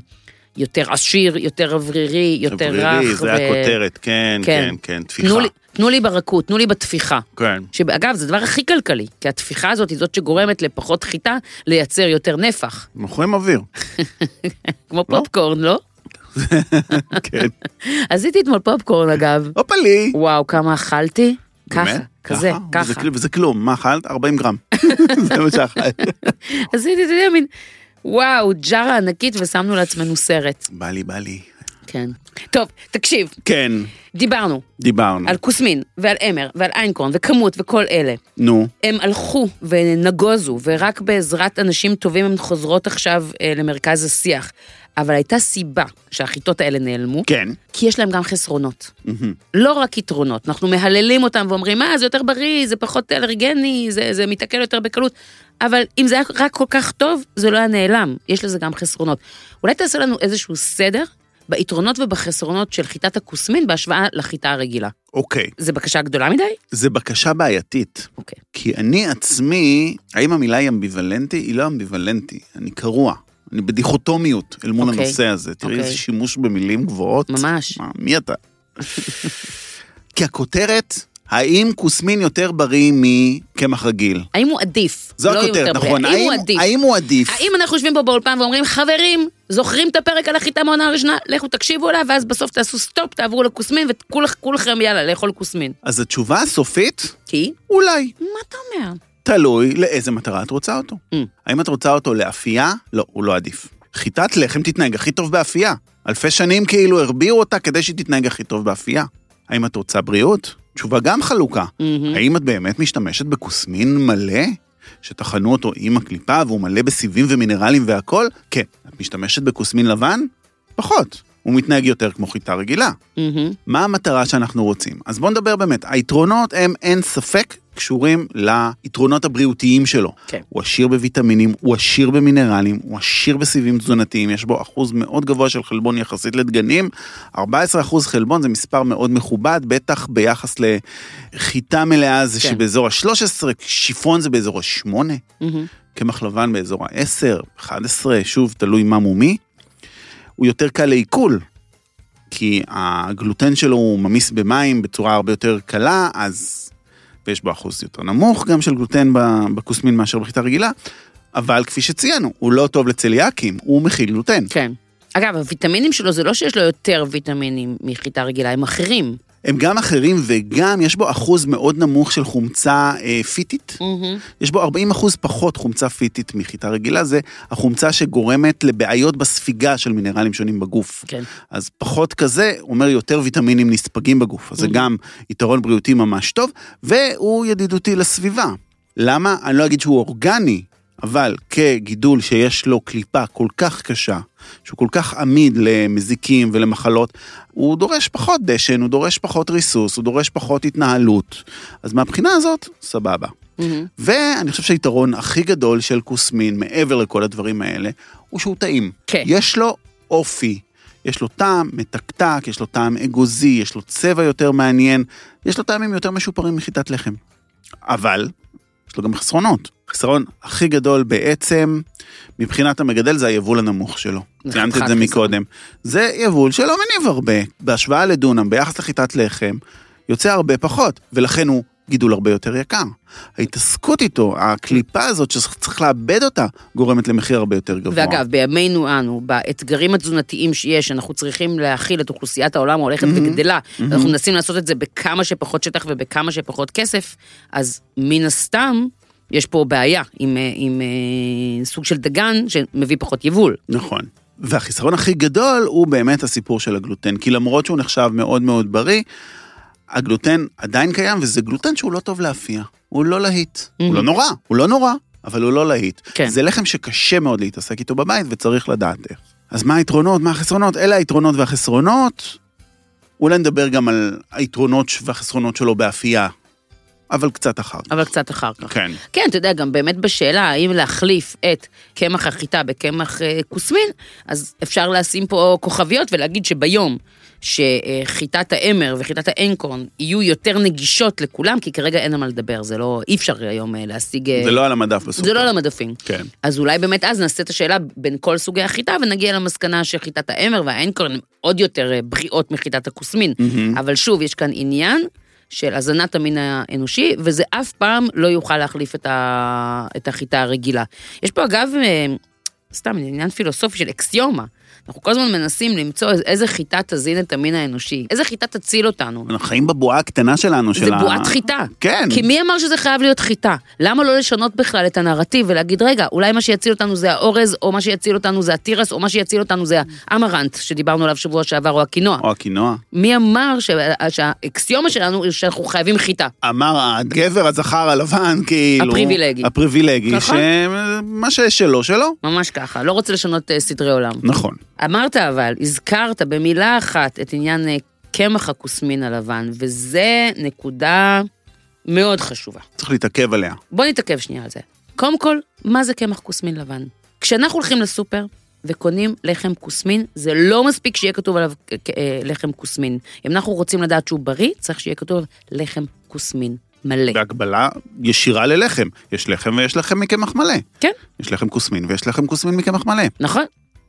יותר עשיר, יותר אוורירי, יותר רך. שברירי, זה ו- הכותרת, כן, כן. כן, כן, תפיחה. תנו לי, תנו לי ברכות, תנו לי בתפיחה. כן. שאגב, זה הדבר הכי כלכלי, כי התפיחה הזאת היא זאת שגורמת לפחות חיטה לייצר יותר נפח. מוכרים אוויר. כמו פופקורן, לא? כן. עשיתי אתמול פופקורן, אגב. הופלי. וואו, כמה אכלתי? ככה? כזה, ככה. וזה כלום, מה אכלת? 40 גרם. זה מה שאכלת. עשיתי, אתה יודע, מין, וואו, ג'ארה ענקית ושמנו לעצמנו סרט. בא לי, בא לי. כן. טוב, תקשיב, כן, דיברנו דיברנו. על כוסמין ועל אמר ועל איינקורן וכמות וכל אלה. נו, הם הלכו ונגוזו, ורק בעזרת אנשים טובים הן חוזרות עכשיו אה, למרכז השיח. אבל הייתה סיבה שהחיטות האלה נעלמו, כן. כי יש להם גם חסרונות. מהמם. לא רק יתרונות, אנחנו מהללים אותם ואומרים, מה, זה יותר בריא, זה פחות אלרגני, זה, זה מתעכל יותר בקלות. אבל אם זה היה רק כל כך טוב, זה לא היה נעלם, יש לזה גם חסרונות. אולי תעשה לנו איזשהו סדר ביתרונות ובחסרונות של חיטת הכוסמין בהשוואה לחיטה הרגילה. אוקיי. זה בקשה גדולה מדי? זה בקשה בעייתית. אוקיי. כי אני עצמי, האם המילה היא אמביוולנטי? היא לא אמביוולנטי, אני קרוע. אני בדיכוטומיות אל מול אוקיי. הנושא הזה. תראי אוקיי. איזה שימוש במילים גבוהות. ממש. מה, מי אתה? כי הכותרת, האם כוסמין יותר בריא מקמח רגיל? האם הוא עדיף? זו לא הכותרת. נכון. האם הוא עדיף? האם הוא עדיף? האם אנחנו יושבים פה באולפן ואומרים, חברים, זוכרים את הפרק על החיטה מהעונה הראשונה? לכו תקשיבו לה, ואז בסוף תעשו סטופ, תעברו לכוסמין, וכולכם יאללה, לאכול כוסמין. אז התשובה הסופית, כי? אולי. מה אתה אומר? תלוי לאיזה מטרה את רוצה אותו. Mm. האם את רוצה אותו לאפייה? לא, הוא לא עדיף. חיטת לחם תתנהג הכי טוב באפייה. אלפי שנים כאילו הרביעו אותה כדי שהיא תתנהג הכי טוב באפייה. האם את רוצה בריאות? תשובה גם חלוקה. מהמם. האם את באמת משתמשת בכוסמין מלא? שטחנו אותו עם הקליפה והוא מלא בסיבים ומינרלים והכל? כן. את משתמשת בכוסמין לבן? פחות. הוא מתנהג יותר כמו חיטה רגילה. מהמם. מה המטרה שאנחנו רוצים? אז בואו נדבר באמת. היתרונות הם, אין ספק, קשורים ליתרונות הבריאותיים שלו. כן. הוא עשיר בוויטמינים, הוא עשיר במינרלים, הוא עשיר בסיבים תזונתיים, יש בו אחוז מאוד גבוה של חלבון יחסית לדגנים. 14 אחוז חלבון זה מספר מאוד מכובד, בטח ביחס לחיטה מלאה זה כן. שבאזור ה-13, שיפון זה באזור ה-8, מהמם. קמח לבן באזור ה-10, 11, שוב, תלוי מה מומי. הוא יותר קל לעיכול, כי הגלוטן שלו הוא ממיס במים בצורה הרבה יותר קלה, אז... ויש בו אחוז יותר נמוך גם של גלוטן בכוסמין מאשר בחיטה רגילה, אבל כפי שציינו, הוא לא טוב לצליאקים, הוא מכיל גלוטן. כן. אגב, הוויטמינים שלו זה לא שיש לו יותר ויטמינים מחיטה רגילה, הם אחרים. הם גם אחרים וגם יש בו אחוז מאוד נמוך של חומצה אה, פיטית. מהמם. יש בו 40 אחוז פחות חומצה פיטית מחיטה רגילה, זה החומצה שגורמת לבעיות בספיגה של מינרלים שונים בגוף. כן. אז פחות כזה אומר יותר ויטמינים נספגים בגוף, אז זה Mhm. גם יתרון בריאותי ממש טוב, והוא ידידותי לסביבה. למה? אני לא אגיד שהוא אורגני, אבל כגידול שיש לו קליפה כל כך קשה, שהוא כל כך עמיד למזיקים ולמחלות, הוא דורש פחות דשן, הוא דורש פחות ריסוס, הוא דורש פחות התנהלות. אז מהבחינה הזאת, סבבה. מהמם. ואני חושב שהיתרון הכי גדול של כוסמין, מעבר לכל הדברים האלה, הוא שהוא טעים. כן. יש לו אופי, יש לו טעם מתקתק, יש לו טעם אגוזי, יש לו צבע יותר מעניין, יש לו טעמים יותר משופרים מחיטת לחם. אבל, יש לו גם חסרונות. החסרון הכי גדול בעצם, מבחינת המגדל, זה היבול הנמוך שלו. זה ציינת את זה. מקודם. זה יבול שלא מניב הרבה. בהשוואה לדונם, ביחס לחיטת לחם, יוצא הרבה פחות, ולכן הוא גידול הרבה יותר יקר. ההתעסקות איתו, הקליפה הזאת שצריך לאבד אותה, גורמת למחיר הרבה יותר גבוה. ואגב, בימינו אנו, באתגרים התזונתיים שיש, אנחנו צריכים להכיל את אוכלוסיית העולם ההולכת מהמם. וגדלה, ואנחנו מנסים לעשות את זה בכמה שפחות שטח ובכמה שפחות כסף, אז מן הסתם, יש פה בעיה עם, אה, עם אה, סוג של דגן שמביא פחות יבול. נכון. והחיסרון הכי גדול הוא באמת הסיפור של הגלוטן, כי למרות שהוא נחשב מאוד מאוד בריא, הגלוטן עדיין קיים, וזה גלוטן שהוא לא טוב לאפייה. הוא לא להיט. הוא לא נורא, הוא לא נורא, אבל הוא לא להיט. כן. זה לחם שקשה מאוד להתעסק איתו בבית וצריך לדעת איך. אז מה היתרונות, מה החסרונות? אלה היתרונות והחסרונות. אולי נדבר גם על היתרונות והחסרונות שלו באפייה, אבל קצת אחר כך. אבל קצת אחר כך. כן. כן, אתה יודע, גם באמת בשאלה האם להחליף את קמח החיטה בקמח אה, כוסמין, אז אפשר לשים פה כוכביות ולהגיד שביום שחיטת האמר וחיטת האנקורן יהיו יותר נגישות לכולם, כי כרגע אין על מה לדבר, זה לא, אי אפשר היום אה, להשיג... אה, זה לא על המדף בסוף. זה לא על המדפים. כן. אז אולי באמת אז נעשה את השאלה בין כל סוגי החיטה ונגיע למסקנה שחיטת האמר והאנקורן הן עוד יותר אה, בריאות מחיטת הכוסמין. מהמם. אבל שוב, יש כאן עניין של הזנת המין האנושי, וזה אף פעם לא יוכל להחליף את, ה... את החיטה הרגילה. יש פה אגב, אה, סתם עניין פילוסופי של אקסיומה. אנחנו כל הזמן מנסים למצוא איזה חיטה תזין את המין האנושי, איזה חיטה תציל אותנו. אנחנו חיים בבועה הקטנה שלנו, של זה ה... בועת חיטה. כן. כי מי אמר שזה חייב להיות חיטה? למה לא לשנות בכלל את הנרטיב ולהגיד, רגע, אולי מה שיציל אותנו זה האורז, או מה שיציל אותנו זה התירס, או מה שיציל אותנו זה האמרנט, שדיברנו עליו שבוע שעבר, או הקינוע. או הקינוע. מי אמר ש- שהאקסיומה שלנו היא שאנחנו חייבים חיטה? אמר הגבר הזכר הלבן, כאילו... הפריבילגי. הפריבילגי, נכון. שמה ששלו, שלו. ממש ככה, לא רוצה לשנות אה, סדרי עולם. נכון. אמרת אבל, הזכרת במילה אחת את עניין אה, קמח הכוסמין הלבן, וזה נקודה מאוד חשובה. צריך להתעכב עליה. בוא נתעכב שנייה על זה. קודם כל, מה זה קמח כוסמין לבן? כשאנחנו הולכים לסופר וקונים לחם כוסמין, זה לא מספיק שיהיה כתוב עליו אה, אה, לחם כוסמין. אם אנחנו רוצים לדעת שהוא בריא, צריך שיהיה כתוב לחם כוסמין מלא. בהקבלה ישירה ללחם. יש לחם ויש לחם מקמח מלא. כן, יש לחם כוסמין ויש לחם כוסמין מקמח מלא. נכון.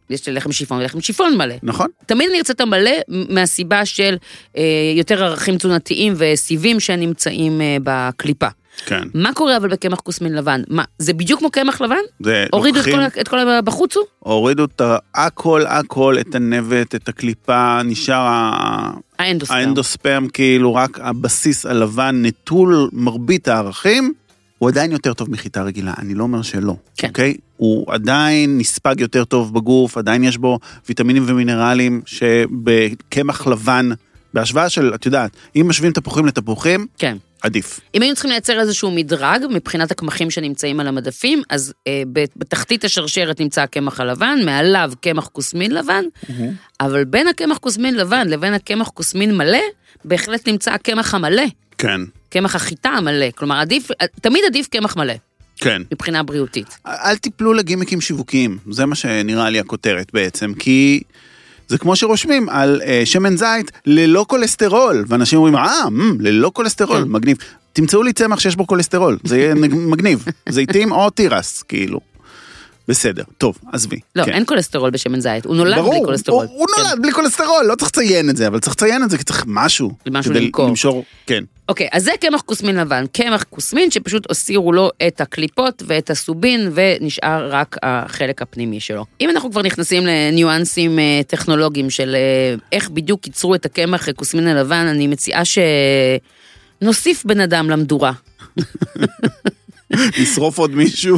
יש לחם שיפון ולחם שיפון מלא. נכון? תמיד אני ארצה את המלא מהסיבה של אה, יותר ערכים תזונתיים וסיבים שנמצאים אה, בקליפה. כן. מה קורה אבל בקמח כוסמין לבן? מה, זה בדיוק כמו קמח לבן? זה הורידו את לוקחים- כל, את כל בחוץ הוא? הורידו את הכל, הכל, את הנבט, את הקליפה, נשאר ה- האנדוספרם. האנדוספרם, כאילו רק הבסיס הלבן, נטול מרבית הערכים, הוא עדיין יותר טוב מחיטה רגילה, אני לא אומר שלא, כן. אוקיי? הוא עדיין נספג יותר טוב בגוף, עדיין יש בו ויטמינים ומינרלים שבקמח לבן, בהשוואה של, את יודעת, אם משווים תפוחים לתפוחים, כן. עדיף. אם היינו צריכים לייצר איזשהו מדרג מבחינת הקמחים שנמצאים על המדפים, אז אה, בתחתית השרשרת נמצא הקמח הלבן, מעליו קמח כוסמין לבן, אבל בין הקמח כוסמין לבן לבין הקמח כוסמין מלא, בהחלט נמצא הקמח המלא, כן, קמח החיטה המלא. כלומר, עדיף, תמיד עדיף קמח מלא, כן. מבחינה בריאותית. אל תיפלו לגימיקים שיווקיים, זה מה שנראה לי הכותרת בעצם, כי זה כמו שרושמים על אה, שמן זית ללא כולסטרול, ואנשים אומרים, אה, מ, ללא כולסטרול, כן. מגניב. תמצאו לי צמח שיש בו כולסטרול, זה יהיה מגניב. זיתים או תירס, כאילו. בסדר, טוב, עזבי. לא, כן. אין כולסטרול בשמן זית, הוא נולד ברור, בלי כולסטרול. הוא, הוא כן. נולד בלי כולסטרול, לא צריך לציין את זה, אבל צריך לציין את זה כי צריך משהו. משהו כדי למכור. למשור, כן. אוקיי, אז זה קמח כוסמין לבן, קמח כוסמין שפשוט הסירו לו את הקליפות ואת הסובין ונשאר רק החלק הפנימי שלו. אם אנחנו כבר נכנסים לניואנסים אה, טכנולוגיים של אה, איך בדיוק ייצרו את הקמח כוסמין הלבן, אני מציעה שנוסיף בן אדם למדורה. לשרוף עוד מישהו.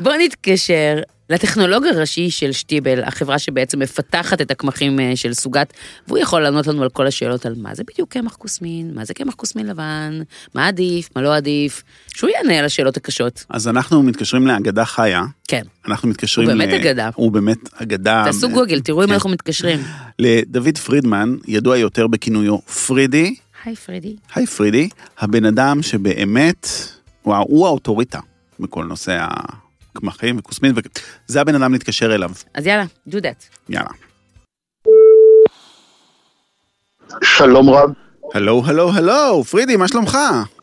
בואו נתקשר לטכנולוג הראשי של שטיבל, החברה שבעצם מפתחת את הקמחים אה, של סוגת, והוא יכול לענות לנו על כל השאלות על מה זה בדיוק קמח כוסמין, מה זה קמח כוסמין לבן, מה עדיף, מה לא עדיף, שהוא יענה על השאלות הקשות. אז אנחנו מתקשרים לאגדה חיה. כן. אנחנו מתקשרים הוא באמת ל- אגדה. הוא באמת אגדה. תעשו גוגל, תראו אם כן. אנחנו מתקשרים. לדוד פרידמן, ידוע יותר בכינויו פרידי, היי פרדי. היי פרידי, הבן אדם שבאמת, וואו, הוא האוטוריטה בכל נושא הקמחים וכוסמין, וזה הבן אדם להתקשר אליו. אז יאללה, do that. יאללה. שלום רב, הלו, הלו, הלו, פרידי, מה שלומך?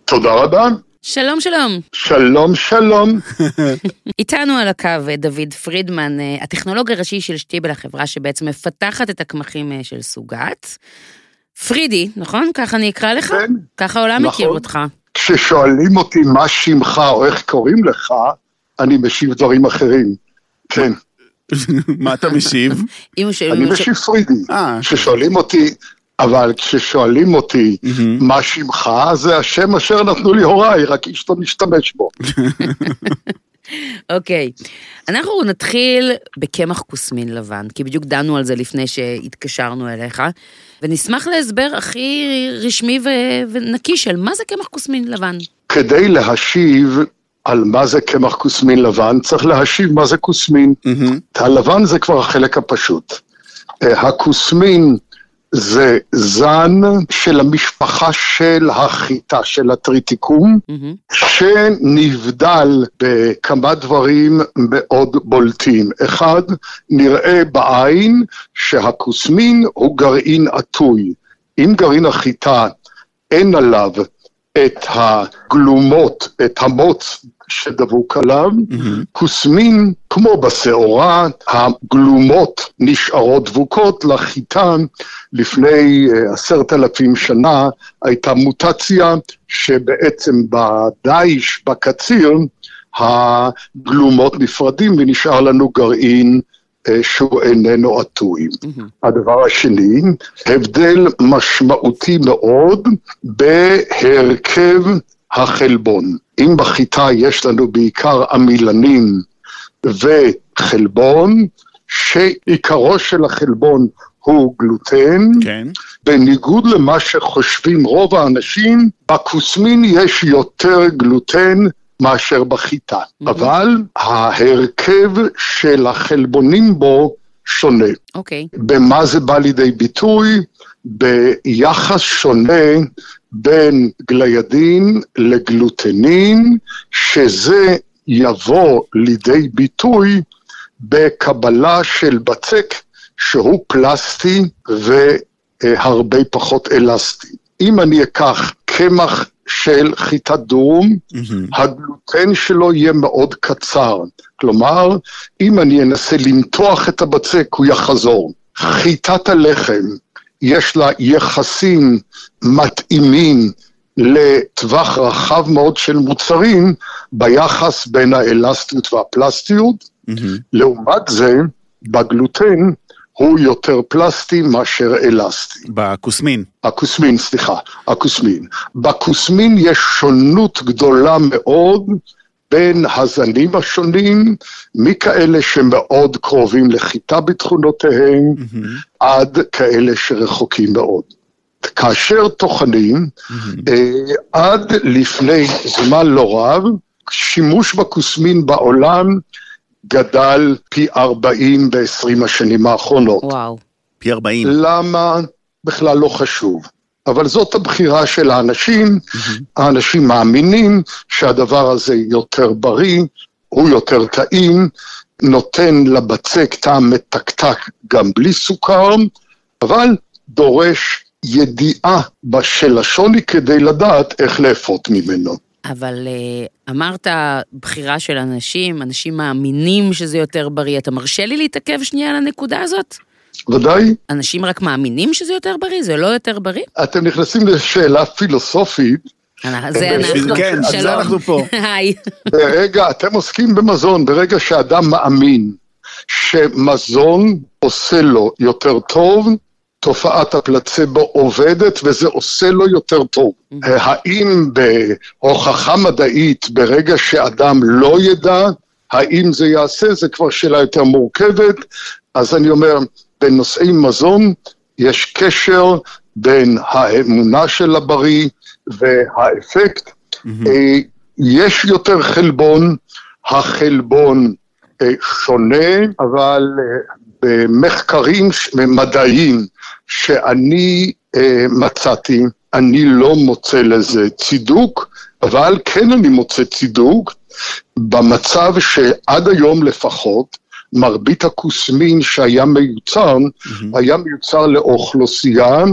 תודה רבה. שלום שלום. שלום, שלום. איתנו על הקו אה, דוד פרידמן, אה, הטכנולוג הראשי של שטיבל, החברה שבעצם מפתחת את הקמחים אה, של סוגת. פרידי, נכון? ככה אני אקרא לך? כן. ככה העולם נכון. מכיר אותך. כששואלים אותי מה שמך או איך קוראים לך, אני משיב דברים אחרים. כן, מה אתה משיב? אני משיב פרידי. אה, כששואלים אותי, אבל כששואלים אותי. מה שמך, זה השם אשר נתנו לי הוריי, רק איש לא משתמש בו. אוקיי. אנחנו נתחיל בקמח כוסמין לבן, כי בדיוק דנו על זה לפני שהתקשרנו אליך, ונשמח להסבר הכי רשמי ו- ונקי של מה זה קמח כוסמין לבן. כדי להשיב על מה זה קמח כוסמין לבן, צריך להשיב מה זה כוסמין. מהמם. הלבן זה כבר החלק הפשוט. אה, הכוסמין זה זן של המשפחה של החיטה, של הטריטיקום, מהמם. שנבדל בכמה דברים מאוד בולטים. אחד, נראה בעין שהכוסמין הוא גרעין עטוי. אם גרעין החיטה אין עליו את הגלומות, את המוץ שדבוק עליו, כוסמין, כמו בשעורה, הגלומות נשארות דבוקות לחיטה. לפני אה, עשרת אלפים שנה הייתה מוטציה שבעצם בדיש, בקציר, הגלומות נפרדים ונשאר לנו גרעין אה, שהוא איננו עטוי. הדבר השני, הבדל משמעותי מאוד בהרכב החלבון. אם בחיטה יש לנו בעיקר עמילנים וחלבון, שעיקרו של החלבון הוא גלוטן, כן. בניגוד למה שחושבים רוב האנשים, בכוסמין יש יותר גלוטן מאשר בחיטה. אבל ההרכב של החלבונים בו שונה. אוקיי. במה זה בא לידי ביטוי? ביחס שונה בין גליידין לגלוטנין, שזה יבוא לידי ביטוי בקבלה של בצק שהוא פלסטי והרבה פחות אלסטי. אם אני אקח קמח של חיטת דורום, מהמם. הגלוטן שלו יהיה מאוד קצר. כלומר, אם אני אנסה למתוח את הבצק, הוא יחזור. חיטת הלחם, יש לה יחסים מתאימים לטווח רחב מאוד של מוצרים ביחס בין האלסטיות והפלסטיות. מהמם. לעומת זה, בגלוטן הוא יותר פלסטי מאשר אלסטי. בכוסמין. הכוסמין, סליחה, הכוסמין. בכוסמין יש שונות גדולה מאוד בין הזנים השונים, מכאלה שמאוד קרובים לחיטה בתכונותיהם, מהמם. עד כאלה שרחוקים מאוד. כאשר טוחנים, אה, עד לפני זמן לא רב, שימוש בכוסמין בעולם גדל פי 40 ב-20 השנים האחרונות. וואו. פי 40. למה? בכלל לא חשוב. אבל זאת הבחירה של האנשים, האנשים מאמינים שהדבר הזה יותר בריא, הוא יותר טעים, נותן לבצק טעם מתקתק גם בלי סוכר, אבל דורש ידיעה של השוני כדי לדעת איך לאפות ממנו. אבל אה, אמרת בחירה של אנשים, אנשים מאמינים שזה יותר בריא. אתה מרשה לי להתעכב שנייה על הנקודה הזאת? ודאי, אנשים רק מאמינים שזה יותר בריא? זה לא יותר בריא? אתם נכנסים לשאלה פילוסופית, זה בשביל- אנחנו. כן, בשביל זה שלום. אנחנו פה. היי. ברגע, אתם עוסקים במזון, ברגע שאדם מאמין שמזון עושה לו יותר טוב, תופעת הפלצבו עובדת וזה עושה לו יותר טוב. האם בהוכחה מדעית, ברגע שאדם לא ידע, האם זה יעשה, זה כבר שאלה יותר מורכבת. אז אני אומר, בנושאי מזון יש קשר בין האמונה של הבריא והאפקט. אה, יש יותר חלבון, החלבון אה, שונה, אבל אה, במחקרים מדעיים שאני מצאתי, אני לא מוצא לזה צידוק, אבל כן אני מוצא צידוק במצב שעד היום לפחות, מרבית הכוסמין שהיה מיוצר, היה מיוצר לאוכלוסייה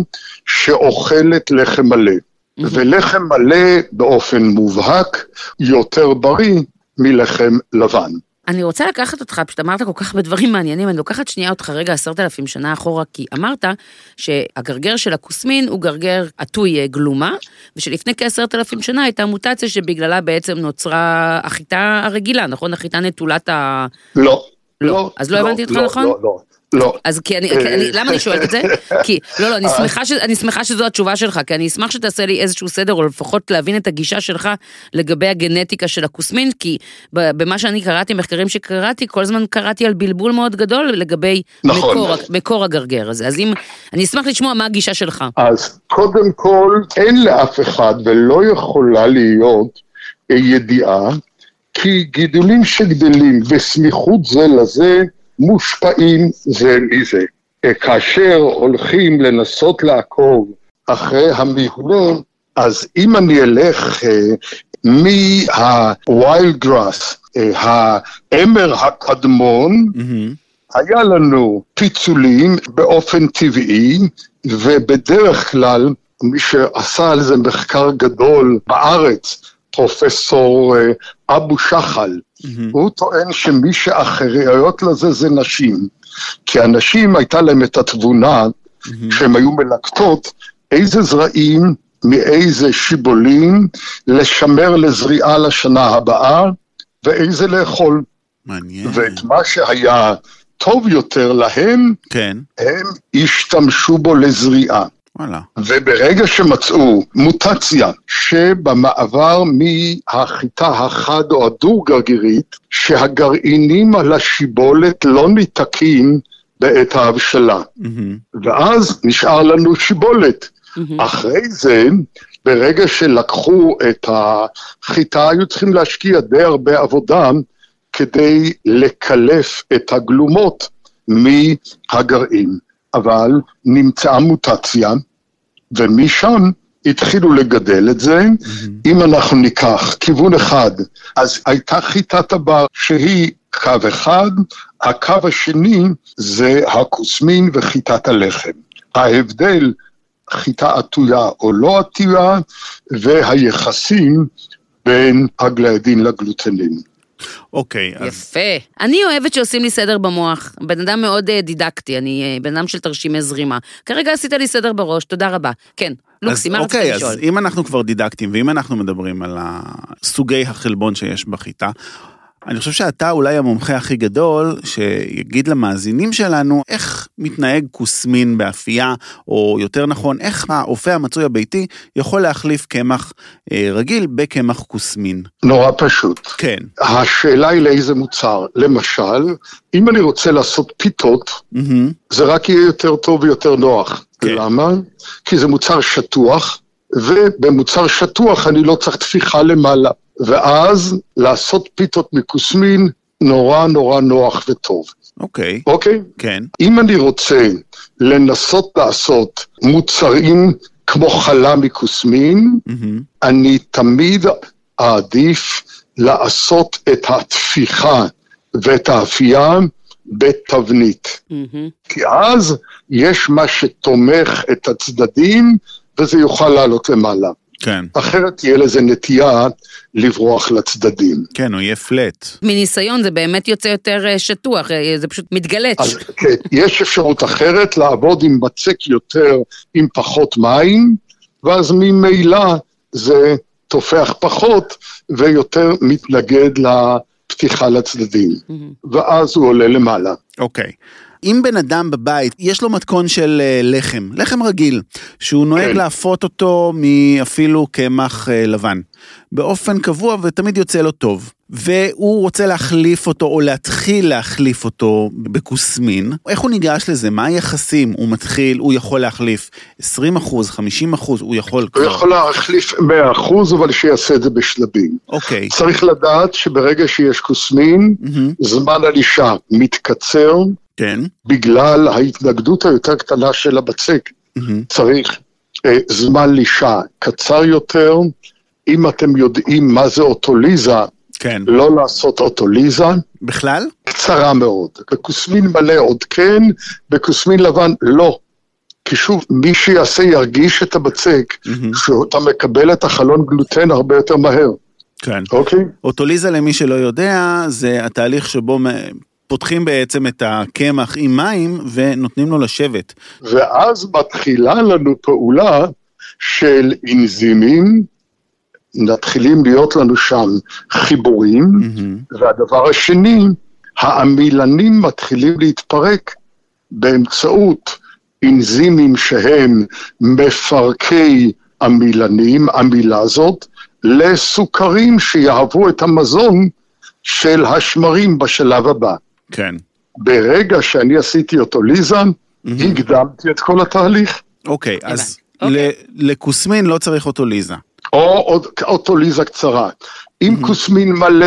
שאוכלת לחם מלא. ולחם מלא באופן מובהק יותר בריא מלחם לבן. אני רוצה לקחת אותך, פשוט אמרת כל כך הרבה דברים מעניינים, אני לוקחת שנייה אותך רגע עשרת אלפים שנה אחורה, כי אמרת שהגרגר של הכוסמין הוא גרגר עטוי אה, גלומה, ושלפני כעשרת אלפים שנה הייתה מוטציה שבגללה בעצם נוצרה החיטה הרגילה, נכון? החיטה נטולת ה... לא. לא. אז לא הבנתי אותך לא, נכון? לא, לא, לא. אז כי אני, כי אני, למה אני שואלת את זה? כי, לא, לא, אני שמחה, ש, אני שמחה שזו התשובה שלך, כי אני אשמח שתעשה לי איזשהו סדר, או לפחות להבין את הגישה שלך לגבי הגנטיקה של הכוסמין, כי במה שאני קראתי, מחקרים שקראתי, כל הזמן קראתי על בלבול מאוד גדול לגבי נכון. מקור, מקור הגרגר הזה. אז אם, אני אשמח לשמוע מה הגישה שלך. אז קודם כל, אין לאף אחד ולא יכולה להיות ידיעה, כי גידולים שגדלים בסמיכות זה לזה, מושפעים זה מזה. כאשר הולכים לנסות לעקוב אחרי המבנה, אז אם אני אלך אה, מהווילד גראס, אה, האמר הקדמון, Mm-hmm. היה לנו פיצולים באופן טבעי, ובדרך כלל מי שעשה על זה מחקר גדול בארץ, פרופסור אה, אבו שחל, הוא טוען שמי שאחראיות לזה זה נשים. כי הנשים הייתה להם את התבונה, שהן היו מלקטות, איזה זרעים מאיזה שיבולים לשמר לזריעה לשנה הבאה, ואיזה לאכול. מעניין. ואת מה שהיה טוב יותר להם, כן, הם השתמשו בו לזריעה. וואלה. וברגע שמצאו מוטציה שבמעבר מהחיטה החד או הדו-גרגירית, שהגרעינים על השיבולת לא ניתקים בעת ההבשלה. מהמם. ואז נשאר לנו שיבולת. אחרי זה, ברגע שלקחו את החיטה, היו צריכים להשקיע די הרבה עבודה כדי לקלף את הגלומות מהגרעין. אבל נמצאה מוטציה, ומשם התחילו לגדל את זה. אם אנחנו ניקח כיוון אחד, אז הייתה חיטת הבר שהיא קו אחד, הקו השני זה הכוסמין וחיטת הלחם. ההבדל, חיטה עטויה או לא עטויה, והיחסים בין הגליידין לגלוטנין. אוקיי, אז יפה. אני אוהבת שעושים לי סדר במוח. בן אדם מאוד אה, דידקטי, אני אה, בן אדם של תרשימי זרימה. כרגע עשית לי סדר בראש, תודה רבה. כן, לוקסי, אז מה רצית אוקיי, לשאול? אז אם אנחנו כבר דידקטים, ואם אנחנו מדברים על סוגי החלבון שיש בחיטה, אני חושב שאתה אולי המומחה הכי גדול שיגיד למאזינים שלנו איך מתנהג כוסמין באפייה, או יותר נכון, איך האופה המצוי הביתי יכול להחליף קמח אה, רגיל בקמח כוסמין. נורא פשוט. כן. השאלה היא לאיזה מוצר. למשל, אם אני רוצה לעשות פיתות, מהמם. זה רק יהיה יותר טוב ויותר נוח. כן. למה? כי זה מוצר שטוח, ובמוצר שטוח אני לא צריך תפיחה למעלה. ואז לעשות פיתות מכוסמין נורא נורא נוח וטוב, אוקיי, אוקיי? כן. אם אני רוצה לנסות לעשות מוצרים כמו חלה מכוסמין, מהמם. אני תמיד אעדיף לעשות את התפיחה ואת האפייה בתבנית. מהמם. כי אז יש מה שתומך את הצדדים, וזה יוכל לעלות למעלה. כן. אחרת תהיה לזה נטייה לברוח לצדדים. כן, הוא יהיה פלט. מניסיון זה באמת יוצא יותר אה, שטוח, אה, זה פשוט מתגלץ'. אז כן, יש אפשרות אחרת לעבוד עם בצק יותר, עם פחות מים, ואז ממילא זה תופח פחות ויותר מתנגד לפתיחה לצדדים. ואז הוא עולה למעלה. אוקיי. אם בן אדם בבית, יש לו מתכון של אה, לחם, לחם רגיל, שהוא נוהג כן. להפות אותו מאפילו קמח אה, לבן, באופן קבוע ותמיד יוצא לו טוב, והוא רוצה להחליף אותו או להתחיל להחליף אותו בכוסמין, איך הוא ניגש לזה? מה היחסים? הוא מתחיל, הוא יכול להחליף 20 אחוז, 50 אחוז, הוא יכול הוא כבר. יכול להחליף 100%, אבל שיעשה את זה בשלבים. אוקיי. צריך לדעת שברגע שיש כוסמין, מהמם. זמן הלישה מתקצר כן. בגלל ההתנגדות היותר קטנה של הבצק. מהמם. צריך אה, זמן לישה קצר יותר. אם אתם יודעים מה זה אוטוליזה, כן. לא לעשות אוטוליזה, בכלל? קצרה מאוד. בכוסמין מלא עוד כן, בכוסמין לבן לא. כי שוב, מי שיעשה ירגיש את הבצק, מהמם. שאתה מקבל את החלון גלוטן הרבה יותר מהר, כן. אוקיי? אוטוליזה למי שלא יודע, זה התהליך שבו פותחים בעצם את הקמח עם מים ונותנים לו לשבת. ואז מתחילה לנו פעולה של אנזימים, מתחילים להיות לנו שם חיבורים, מהמם. והדבר השני, העמילנים מתחילים להתפרק באמצעות אנזימים שהם מפרקי עמילנים, עמילזות, לסוכרים שיהוו את המזון של השמרים בשלב הבא. כן. ברגע שאני עשיתי אוטוליזה, הקדמתי את כל התהליך. אוקיי, אז הבנתי. אוקיי. ל- לכוסמין לא צריך אוטוליזה. או עוד- אוטוליזה קצרה. עם כוסמין מלא,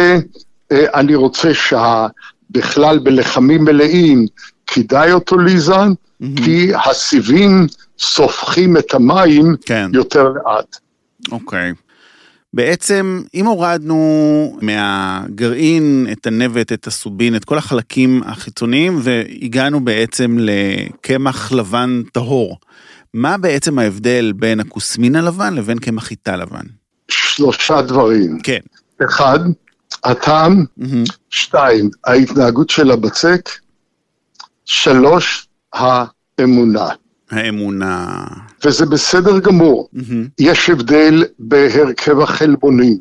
אה, אני רוצה שבכלל בלחמים מלאים כדאי אוטוליזן, כי הסיבים סופחים את המים כן. יותר לאט. אוקיי. בעצם, אם הורדנו מהגרעין את הנבט, את הסובין, את כל החלקים החיצוניים, והגענו בעצם לקמח לבן טהור, מה בעצם ההבדל בין הכוסמין הלבן לבין קמח חיטה לבן? שלושה דברים. כן. אחד, הטעם, מהמם. שתיים, ההתנהגות של הבצק, שלוש, האמונה. האמונה. וזה בסדר גמור. מהמם. יש הבדל בהרכב החלבונים.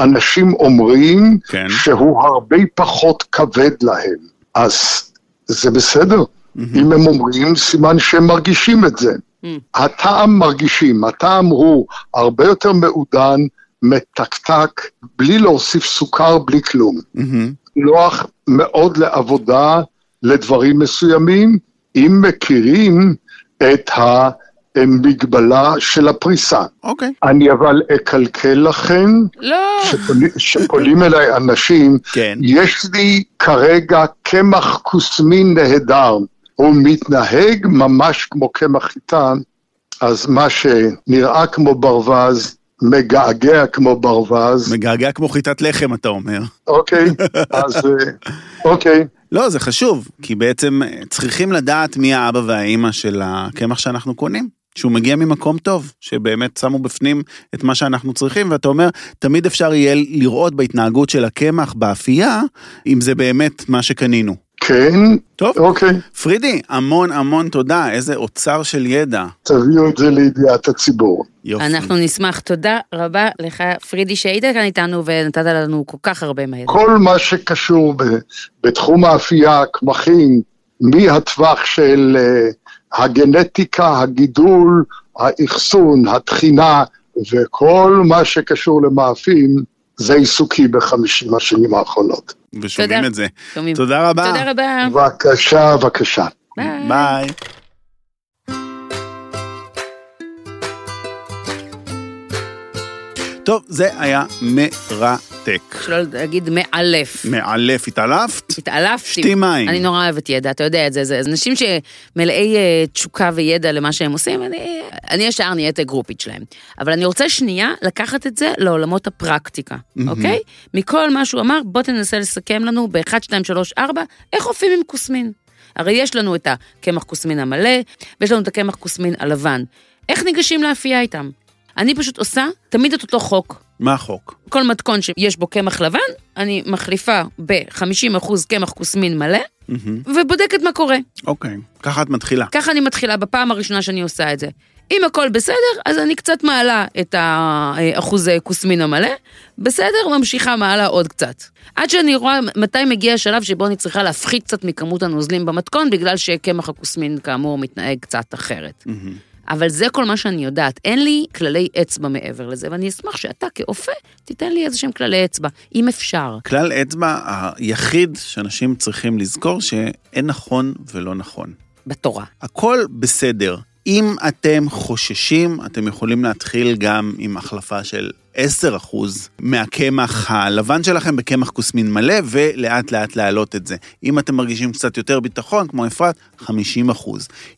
אנשים אומרים כן. שהוא הרבה פחות כבד להם, אז זה בסדר. אם הם אומרים, סימן שהם מרגישים את זה. הטעם מרגישים, הטעם הוא הרבה יותר מעודן, מתקתק, בלי להוסיף סוכר, בלי כלום. נוח מאוד לעבודה לדברים מסוימים, אם מכירים את המגבלה של הפריסה. אוקיי. אני אבל אקלקל לכם, לא, שפונים, אליי אנשים, כן. יש לי כרגע קמח כוסמין נהדר, הוא מתנהג ממש כמו קמח חיטה, אז מה שנראה כמו ברווז, מגעגע כמו ברווז, מגעגע כמו חיטת לחם, אתה אומר. אוקיי? אז אה, אוקיי. לא, זה חשוב, כי בעצם צריכים לדעת מי האבא והאימא של הקמח שאנחנו קונים. שהוא מגיע ממקום טוב, שבאמת שמו בפנים את מה שאנחנו צריכים, ואתה אומר, תמיד אפשר יהיה לראות בהתנהגות של הקמח באפייה, אם זה באמת מה שקנינו. כן, טוב, אוקיי. פרידי, המון המון תודה, איזה אוצר של ידע. תביאו את זה לידיעת הציבור. יופי. אנחנו נשמח. תודה רבה לך, פרידי, שהיית כאן איתנו ונתת לנו כל כך הרבה מהר. כל מה שקשור ב, בתחום האפייה, קמחים, מהטווח של uh, הגנטיקה, הגידול, האחסון, התחינה, וכל מה שקשור למאפים, זה עיסוקי בחמישים השנים האחרונות. ושומעים תודה. את זה. שומעים. תודה רבה. תודה רבה. בבקשה, בבקשה. ביי. ביי. טוב, זה היה מרתק. שלא להגיד מאלף. מאלף, התעלפת? התעלפתי. שתי מים. אני נורא אוהבת ידע, אתה יודע את זה. זה אנשים שמלאי אה, תשוקה וידע למה שהם עושים, אני, אני ישר נהיית גרופית שלהם. אבל אני רוצה שנייה לקחת את זה לעולמות הפרקטיקה, אוקיי? מכל מה שהוא אמר, בוא תנסה לסכם לנו ב-1, 2, 3, 4, איך אופים עם כוסמין. הרי יש לנו את הקמח כוסמין המלא, ויש לנו את הקמח כוסמין הלבן. איך ניגשים לאפייה איתם? אני פשוט עושה תמיד את אותו חוק. מה החוק? כל מתכון שיש בו קמח לבן, אני מחליפה ב-50% קמח כוסמין מלא, מהמם. ובודקת מה קורה. אוקיי, ככה את מתחילה. ככה אני מתחילה בפעם הראשונה שאני עושה את זה. אם הכל בסדר, אז אני קצת מעלה את האחוז כוסמין המלא, בסדר, ממשיכה מעלה עוד קצת. עד שאני רואה מתי מגיע השלב שבו אני צריכה להפחית קצת מכמות הנוזלים במתכון, בגלל שקמח הכוסמין כאמור מתנהג קצת אחרת. מהמם. אבל זה כל מה שאני יודעת, אין לי כללי אצבע מעבר לזה, ואני אשמח שאתה כאופה תיתן לי איזה שהם כללי אצבע, אם אפשר. כלל אצבע היחיד שאנשים צריכים לזכור שאין נכון ולא נכון. בתורה. הכל בסדר. אם אתם חוששים, אתם יכולים להתחיל גם עם החלפה של 10% מהקמח הלבן שלכם בקמח כוסמין מלא, ולאט לאט להעלות את זה. אם אתם מרגישים קצת יותר ביטחון, כמו אפרת, 50%.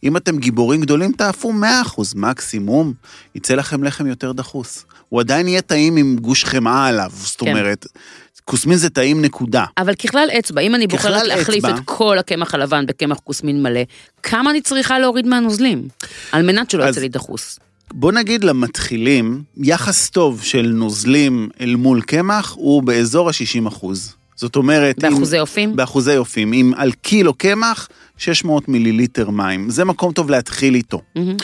אם אתם גיבורים גדולים, תעפו 100%, מקסימום, יצא לכם לחם יותר דחוס. הוא עדיין יהיה טעים עם גוש חמאה עליו, זאת כן. אומרת, כוסמין זה טעים נקודה. אבל ככלל אצבע, אם אני בוחרת להחליף אצבע. את כל הקמח הלבן בקמח כוסמין מלא, כמה אני צריכה להוריד מהנוזלים? על מנת שלא אז- יצא לי דחוס. בוא נגיד למתחילים, יחס טוב של נוזלים אל מול קמח הוא באזור ה-60 אחוז. זאת אומרת... באחוזי אופים? באחוזי אופים. אם על קילו קמח, 600 מיליליטר מים. זה מקום טוב להתחיל איתו. מהמם.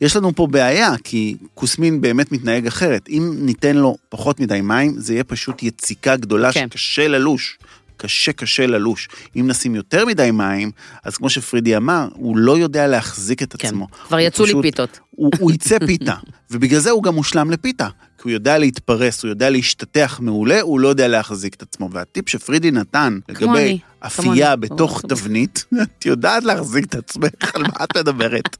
יש לנו פה בעיה, כי כוסמין באמת מתנהג אחרת. אם ניתן לו פחות מדי מים, זה יהיה פשוט יציקה גדולה כן. שקשה ללוש. קשה קשה ללוש. אם נשים יותר מדי מים, אז כמו שפרידי אמר, הוא לא יודע להחזיק את כן, עצמו. כבר יצאו לי פשוט- פיתות. הוא, הוא יצא פיתה, ובגלל זה הוא גם מושלם לפיתה. כי הוא יודע להתפרס, הוא יודע להשתטח מעולה, הוא לא יודע להחזיק את עצמו. והטיפ שפרידי נתן לגבי אפייה. בתוך. תבנית, את יודעת להחזיק את עצמך, על מה את מדברת?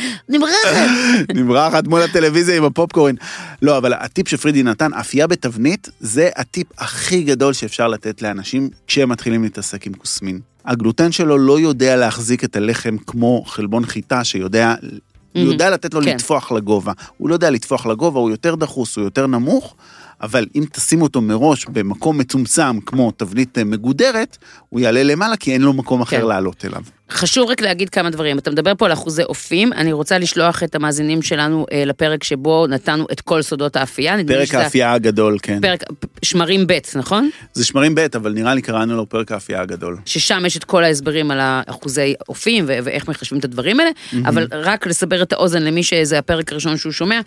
נמרחת. נמרחת מול הטלוויזיה עם הפופקורן. לא, אבל הטיפ שפרידי נתן, אפייה בתבנית, זה הטיפ הכי גדול שאפשר לתת לאנשים כשהם מתחילים להתעסק עם כוסמין. הגלוטן שלו לא יודע להחזיק את הלחם כמו חלבון חיטה שיודע... הוא יודע לתת לו כן. לטפוח לגובה. הוא לא יודע לטפוח לגובה, הוא יותר דחוס, הוא יותר נמוך, אבל אם תשים אותו מראש במקום מצומצם כמו תבנית אה, מגודרת, הוא יעלה למעלה כי אין לו מקום אחר כן. לעלות אליו. חשוב רק להגיד כמה דברים. אתה מדבר פה על אחוזי אופים, אני רוצה לשלוח את המאזינים שלנו אה, לפרק שבו נתנו את כל סודות האפייה. פרק האפייה הגדול, כן. פרק שמרים ב', נכון? זה שמרים ב', אבל נראה לי קראנו לו פרק האפייה הגדול. ששם יש את כל ההסברים על האחוזי אופים ו- ואיך מחשבים את הדברים האלה, אבל רק לסבר את האוזן למי שזה הפרק הראשון שהוא שומע.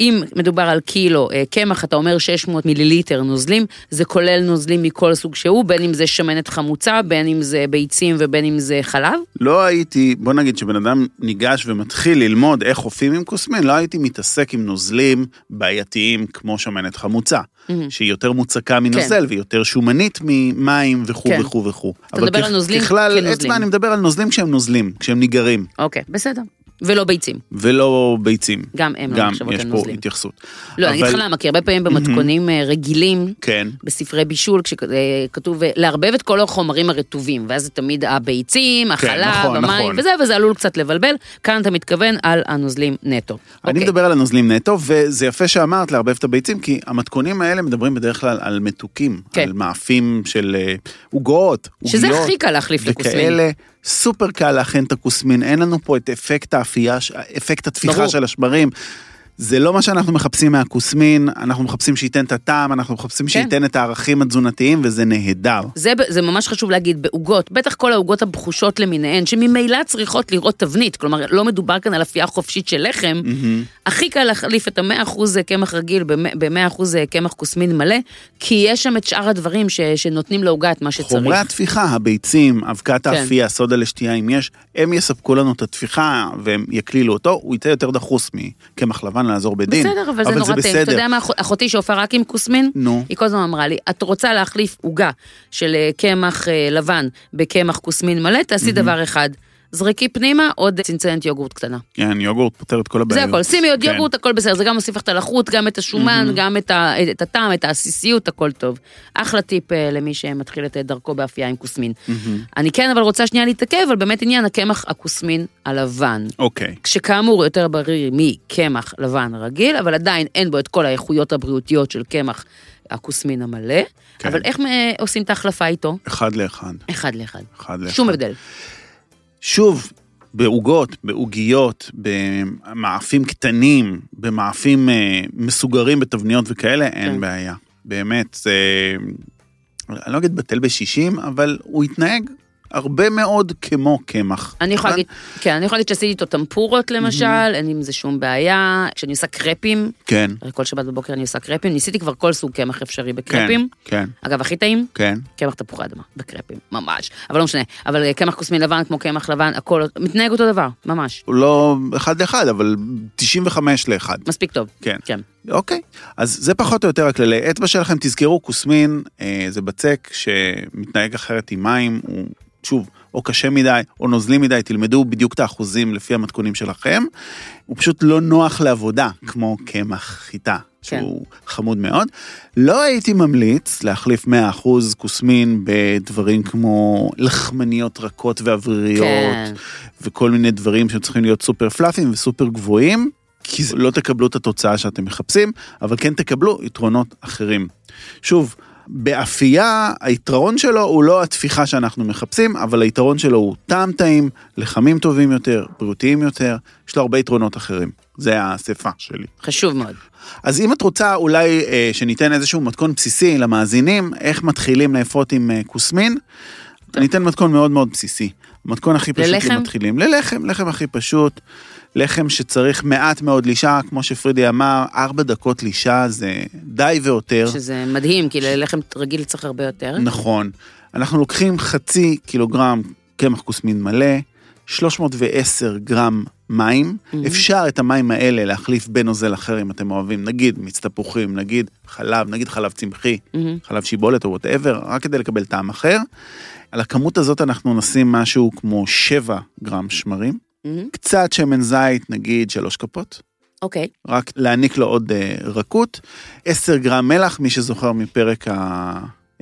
אם מדובר על קילו אה, קמח, אתה אומר 600 מיליליטר נוזלים, זה כולל נוזלים מכל סוג שהוא, בין אם זה שמנת חמוצה, בין אם זה ביצים ובין אם זה חלב. לא הייתי, בוא נגיד שבן אדם ניגש ומתחיל ללמוד איך אופים עם כוסמין, לא הייתי מתעסק עם נוזלים בעייתיים כמו שמנת חמוצה, שהיא יותר מוצקה מנוזל והיא יותר שומנית ממים וכו' כן. וכו' וכו'. אתה מדבר על נוזלים ככלל, כנוזלים. אצבע אני מדבר על נוזלים כשהם נוזלים, כשהם ניגרים, אוקיי, בסדר. ולא ביצים. ולא ביצים. גם הם לא גם נחשבות יש פה לנוזלים. התייחסות. לא, אני אגיד לך אבל- למה, כי הרבה פעמים במתכונים אה, רגילים, כן. בספרי בישול, כשכתוב אה, לערבב את כל החומרים הרטובים, ואז זה תמיד הביצים, החלב, נכון, המים נכון. וזה, וזה עלול קצת לבלבל. כאן אתה מתכוון על הנוזלים נטו. אני אוקיי. מדבר על הנוזלים נטו, וזה יפה שאמרת לערבב את הביצים, כי המתכונים האלה מדברים בדרך כלל על מתוקים, כן. על מאפים של אה, עוגות, שזה עוגיות, הכי קל להחליף לכוסמין. סופר קל להכין את הכוסמין, אין לנו פה את אפקט האפייה, אפקט התפיחה ברור. של השמרים. זה לא מה שאנחנו מחפשים מהכוסמין, אנחנו מחפשים שייתן את הטעם, אנחנו מחפשים כן. שייתן את הערכים התזונתיים, וזה נהדר. זה, זה ממש חשוב להגיד, בעוגות, בטח כל העוגות הבחושות למיניהן, שממילא צריכות לראות תבנית, כלומר, לא מדובר כאן על אפייה חופשית של לחם, הכי קל להחליף את ה-100% קמח רגיל ב-100% קמח כוסמין מלא, כי יש שם את שאר הדברים ש, שנותנים לעוגה את מה שצריך. חומרי התפיחה, הביצים, אבקת כן. האפייה, סודה לשתייה, אם יש, הם יספקו לנו את התפיחה והם יקלילו אותו, הוא יצא יותר דחוס מקמח לבן לעזור בדין. בסדר, אבל זה נורא טעים. אתה יודע מה, אח- אחותי שהופעה רק עם כוסמין, נו. היא כל הזמן אמרה לי, את רוצה להחליף עוגה של אה, קמח אה, לבן בקמח כוסמין מלא, תעשי דבר אחד. זרקי פנימה עוד צנצנת יוגורט קטנה. כן, יוגורט פותר את כל זה הבעיות. הכל, שימי עוד כן. יוגורט, הכל בסדר, זה גם מוסיף לך את הלחות, גם את השומן, גם את ה- את הטעם, את העסיסיות, הכל טוב. אחלה טיפ אה, למי שמתחיל את דרכו באפייה עם כוסמין. אני כן אבל רוצה שנייה להתעכב על באמת עניין הקמח הכוסמין הלבן. אוקיי. שכאמור הוא יותר בריא מקמח לבן רגיל, אבל עדיין אין בו את כל האיכויות הבריאותיות של קמח הכוסמין המלא. כן. אבל איך אה, עושים את ההחלפה איתו? אחד לאחד. אחד לאחד. אחד לאחד. שום הבדל. שוב, בעוגות, בעוגיות, במאפים קטנים, במאפים אה, מסוגרים בתבניות וכאלה, אין כן. בעיה. באמת, זה... אני לא אגיד בטל בשישים, אבל הוא התנהג הרבה מאוד כמו קמח. אני יכולה? להגיד, כן, אני יכולה להגיד שעשיתי איתו טמפורות למשל, אין עם זה שום בעיה. כשאני עושה קרפים, כן, הרי כל שבת בבוקר אני עושה קרפים, ניסיתי כבר כל סוג קמח אפשרי כן, בקרפים. כן, אגב, הכי טעים, כן. קמח תפוחי אדמה, בקרפים, ממש. אבל לא משנה, אבל אה, קמח כוסמין לבן כמו קמח לבן, הכל מתנהג אותו דבר, ממש. הוא לא אחד לאחד, אבל 95 לאחד. מספיק טוב. כן. כן. אוקיי, אז זה פחות או יותר הכללי אצבע שלכם, תזכרו, כוסמין אה, זה בצק שמתנהג אחרת עם מים, הוא שוב, או קשה מדי, או נוזלי מדי, תלמדו בדיוק את האחוזים לפי המתכונים שלכם. הוא פשוט לא נוח לעבודה, כמו קמח חיטה, כן. שהוא חמוד מאוד. לא הייתי ממליץ להחליף 100% כוסמין בדברים כמו לחמניות רכות ואווריריות, כן. וכל מיני דברים שצריכים להיות סופר פלאפים וסופר גבוהים, כי לא תקבלו את התוצאה שאתם מחפשים, אבל כן תקבלו יתרונות אחרים. שוב, באפייה, היתרון שלו הוא לא התפיחה שאנחנו מחפשים, אבל היתרון שלו הוא טעם טעים, לחמים טובים יותר, בריאותיים יותר, יש לו הרבה יתרונות אחרים. זה האספה שלי. חשוב מאוד. אז אם את רוצה אולי אה, שניתן איזשהו מתכון בסיסי למאזינים, איך מתחילים לאפות עם אה, כוסמין, אני אתן מתכון מאוד מאוד בסיסי. המתכון הכי פשוט ללחם? למתחילים. ללחם, לחם הכי פשוט. לחם שצריך מעט מאוד לישה, כמו שפרידי אמר, ארבע דקות לישה זה די ויותר. שזה מדהים, כי ללחם רגיל צריך הרבה יותר. נכון. אנחנו לוקחים חצי קילוגרם קמח כוסמין מלא, 310 גרם מים. אפשר את המים האלה להחליף בנוזל אחר אם אתם אוהבים, נגיד מיץ תפוחים, נגיד חלב, נגיד חלב צמחי, מהמם. חלב שיבולת או whatever, רק כדי לקבל טעם אחר. על הכמות הזאת אנחנו נשים משהו כמו 7 גרם שמרים. מהמם. קצת שמן זית, נגיד שלוש כפות, אוקיי. רק להעניק לו עוד אה, רכות. 10 גרם מלח, מי שזוכר מפרק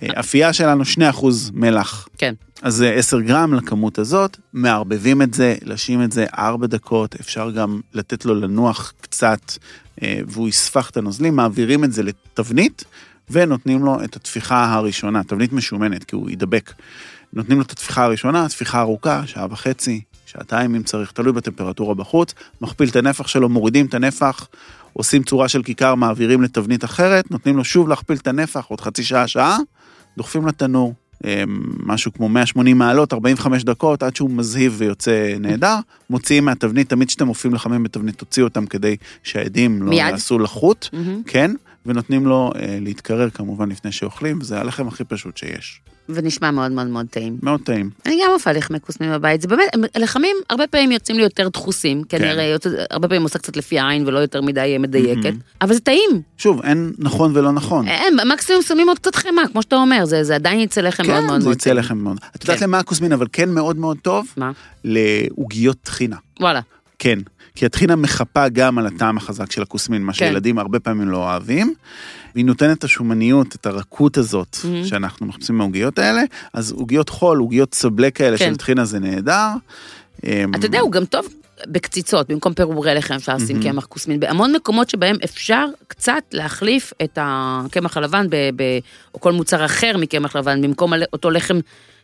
האפייה שלנו, 2% מלח. כן. אז זה 10 גרם לכמות הזאת, מערבבים את זה, לשים את זה 4 דקות, אפשר גם לתת לו לנוח קצת, אה, והוא יספח את הנוזלים, מעבירים את זה לתבנית, ונותנים לו את התפיחה הראשונה, תבנית משומנת, כי הוא יידבק. נותנים לו את התפיחה הראשונה, תפיחה ארוכה, שעה וחצי, שעתיים אם צריך, תלוי בטמפרטורה בחוץ, מכפיל את הנפח שלו, מורידים את הנפח, עושים צורה של כיכר, מעבירים לתבנית אחרת, נותנים לו שוב להכפיל את הנפח, עוד חצי שעה, שעה, דוחפים לתנור, אה, משהו כמו 180 מעלות, 45 דקות, עד שהוא מזהיב ויוצא נהדר, מוציאים מהתבנית, תמיד כשאתם מופיעים לחמם בתבנית, תוציאו אותם כדי שהעדים לא מיד? יעשו לחות, מהמם. כן, ונותנים לו אה, להתקרר כמובן לפני שאוכלים, וזה הלחם הכי פשוט שיש. ונשמע מאוד מאוד מאוד טעים. מאוד טעים. אני גם עושה לחמי כוסמים בבית, זה באמת, לחמים הרבה פעמים יוצאים לי יותר דחוסים, כי אני כן. יוצא- הרבה פעמים עושה קצת לפי העין ולא יותר מדי מדייקת, מהמם. אבל זה טעים. שוב, אין נכון ולא נכון. אין, מקסימום שמים עוד קצת חמאה, כמו שאתה אומר, זה זה עדיין יצא לחם מאוד מאוד כן, זה יצא טעים. לכם מאוד. את יודעת כן. למה הכוסמין, אבל כן מאוד מאוד טוב? מה? לעוגיות טחינה. וואלה. כן, כי הטחינה מחפה גם על הטעם החזק של הכוסמין, מה כן. שילדים הרבה פעמים לא אוהבים. והיא נותנת את השומניות, את הרכות הזאת Mhm. שאנחנו מחפשים מהעוגיות האלה, אז עוגיות חול, עוגיות סבלה כאלה כן. של טחינה זה נהדר. אמ, אתה יודע, הוא גם טוב בקציצות, במקום פירורי לחם אפשר לשים מהמם. קמח כוסמין. בהמון מקומות שבהם אפשר קצת להחליף את הקמח הלבן, ב, ב, או כל מוצר אחר מקמח לבן, במקום אותו לחם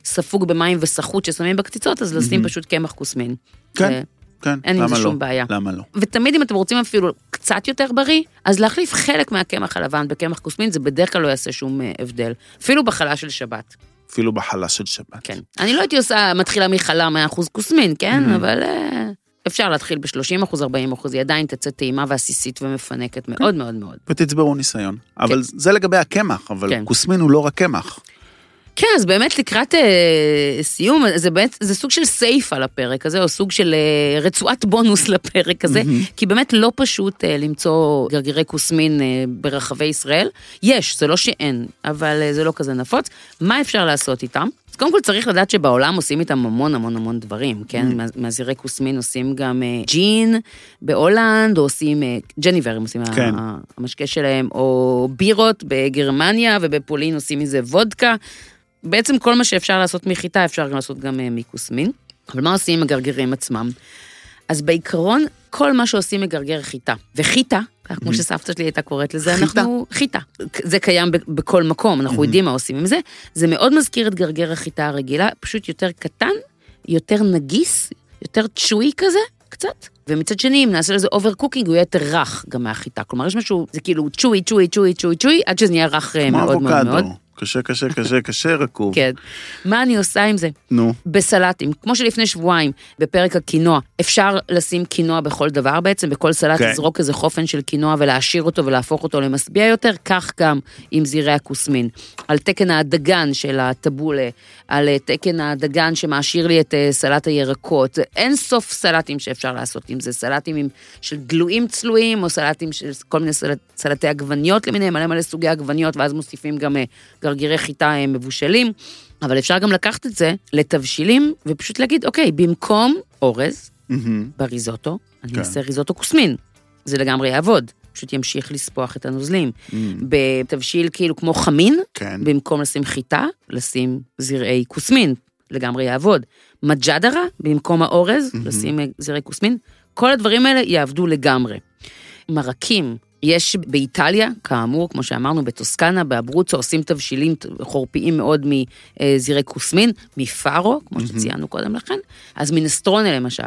ספוג במים וסחוט ששמים בקציצות, אז לשים מהמם. פשוט קמח כוסמין. כן, זה- כן, אין עם זה לא? שום בעיה. למה לא? ותמיד אם אתם רוצים אפילו קצת יותר בריא, אז להחליף חלק מהקמח הלבן בקמח כוסמין, זה בדרך כלל לא יעשה שום אה, הבדל. אפילו בחלה של שבת, אפילו בחלה של שבת. כן. אני לא הייתי עושה, מתחילה מחלה 100% כוסמין, כן? Mhm. אבל אה, אפשר להתחיל ב-30%, 40%, היא עדיין תצא טעימה ועסיסית ומפנקת מאוד מאוד מאוד. ותצברו ניסיון. אבל זה לגבי הקמח, אבל כן. כוסמין הוא לא רק קמח. כן, אז באמת לקראת אה, סיום, זה באמת, זה סוג של סייף על הפרק הזה, או סוג של אה, רצועת בונוס לפרק הזה, מהמם. כי באמת לא פשוט אה, למצוא גרגירי כוסמין אה, ברחבי ישראל. יש, זה לא שאין, אבל אה, זה לא כזה נפוץ. מה אפשר לעשות איתם? אז קודם כל צריך לדעת שבעולם עושים איתם המון המון המון דברים, כן? מה- מהזירי כוסמין עושים גם אה, ג'ין בהולנד, או עושים אה, ג'ניבר, הם עושים כן. ה- המשקה שלהם, או בירות בגרמניה, ובפולין עושים מזה וודקה. בעצם כל מה שאפשר לעשות מחיטה אפשר גם לעשות גם אה, מכוסמין. אבל מה עושים עם הגרגירים עצמם? אז בעיקרון, כל מה שעושים מגרגר חיטה, וחיטה, כך כמו שסבתא שלי הייתה קוראת לזה, חיטה. אנחנו, חיטה. זה קיים בכל מקום, אנחנו יודעים מה עושים עם זה. זה מאוד מזכיר את גרגר החיטה הרגילה, פשוט יותר קטן, יותר נגיס, יותר צ'וי כזה, קצת. ומצד שני, אם נעשה לזה overcooking, הוא יהיה יותר רך גם מהחיטה. כלומר, יש משהו, זה כאילו צ'וי, צ'וי, צ'וי, צ'וי, צ'וי, עד שזה נהיה רך אה, כמו מאוד מאוד מאוד. אבוקדו. קשה, קשה, קשה, קשה, רקוב. כן. מה אני עושה עם זה? נו, בסלטים, כמו שלפני שבועיים, בפרק הקינוע, אפשר לשים קינוע בכל דבר בעצם, בכל סלט כן. לזרוק איזה חופן של קינוע ולהעשיר אותו ולהפוך אותו למשביע יותר, כך גם עם זירי הכוסמין. על תקן הדגן של הטבולה, על אה, תקן הדגן שמעשיר לי את אה, סלט הירקות, אין סוף סלטים שאפשר לעשות עם זה, סלטים עם, של דלויים צלויים, או סלטים של כל מיני סלט, סלטי עגבניות למיניהם, מלא מלא סוגי עגבניות, ואז מוסיפים גם אה, גרגירי חיטה אה, מבושלים. אבל אפשר גם לקחת את זה לתבשילים, ופשוט להגיד, אוקיי, במקום אורז מהמם. בריזוטו, אני כן. אעשה ריזוטו כוסמין. זה לגמרי יעבוד, פשוט ימשיך לספוח את הנוזלים. מהמם. בתבשיל כאילו כמו חמין, כן. במקום לשים חיטה, לשים זרעי כוסמין, לגמרי יעבוד. מג'דרה, במקום האורז, מהמם. לשים אה, זרעי כוסמין, כל הדברים האלה יעבדו לגמרי. מרקים, יש באיטליה, כאמור, כמו שאמרנו, בטוסקנה, באברוצו, עושים תבשילים חורפיים מאוד מזירי כוסמין, מפארו, כמו שציינו קודם לכן, אז מנסטרונה למשל.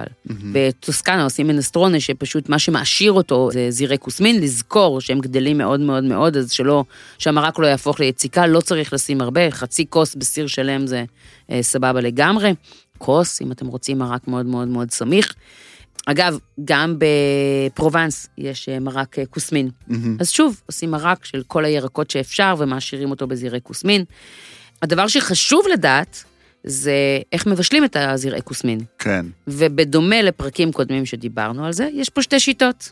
בטוסקנה עושים מנסטרונה, שפשוט מה שמעשיר אותו זה זירי כוסמין, לזכור שהם גדלים מאוד מאוד מאוד, אז שלא, שהמרק לא יהפוך ליציקה, לא צריך לשים הרבה, חצי כוס בסיר שלם זה אה, סבבה לגמרי. כוס, אם אתם רוצים מרק מאוד מאוד מאוד סמיך. אגב, גם בפרובנס יש אה, מרק אה, כוסמין. מהמם. אז שוב, עושים מרק של כל הירקות שאפשר ומעשירים אותו בזרעי כוסמין. הדבר שחשוב לדעת זה איך מבשלים את הזרעי כוסמין. כן. ובדומה לפרקים קודמים שדיברנו על זה, יש פה שתי שיטות.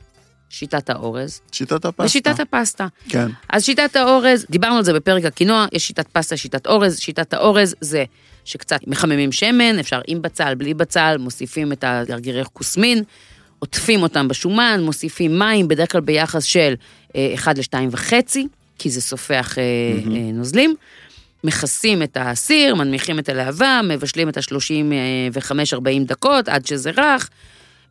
שיטת האורז שיטת הפסטה. ושיטת הפסטה. כן. אז שיטת האורז, דיברנו על זה בפרק הקינוע, יש שיטת פסטה, שיטת אורז. שיטת האורז זה שקצת מחממים שמן, אפשר עם בצל, בלי בצל, מוסיפים את הגרגירי כוסמין, עוטפים אותם בשומן, מוסיפים מים, בדרך כלל ביחס של 1 ל-2.5, כי זה סופח mm-hmm. נוזלים. מכסים את הסיר, מנמיכים את הלהבה, מבשלים את ה-35-40 דקות עד שזה רך,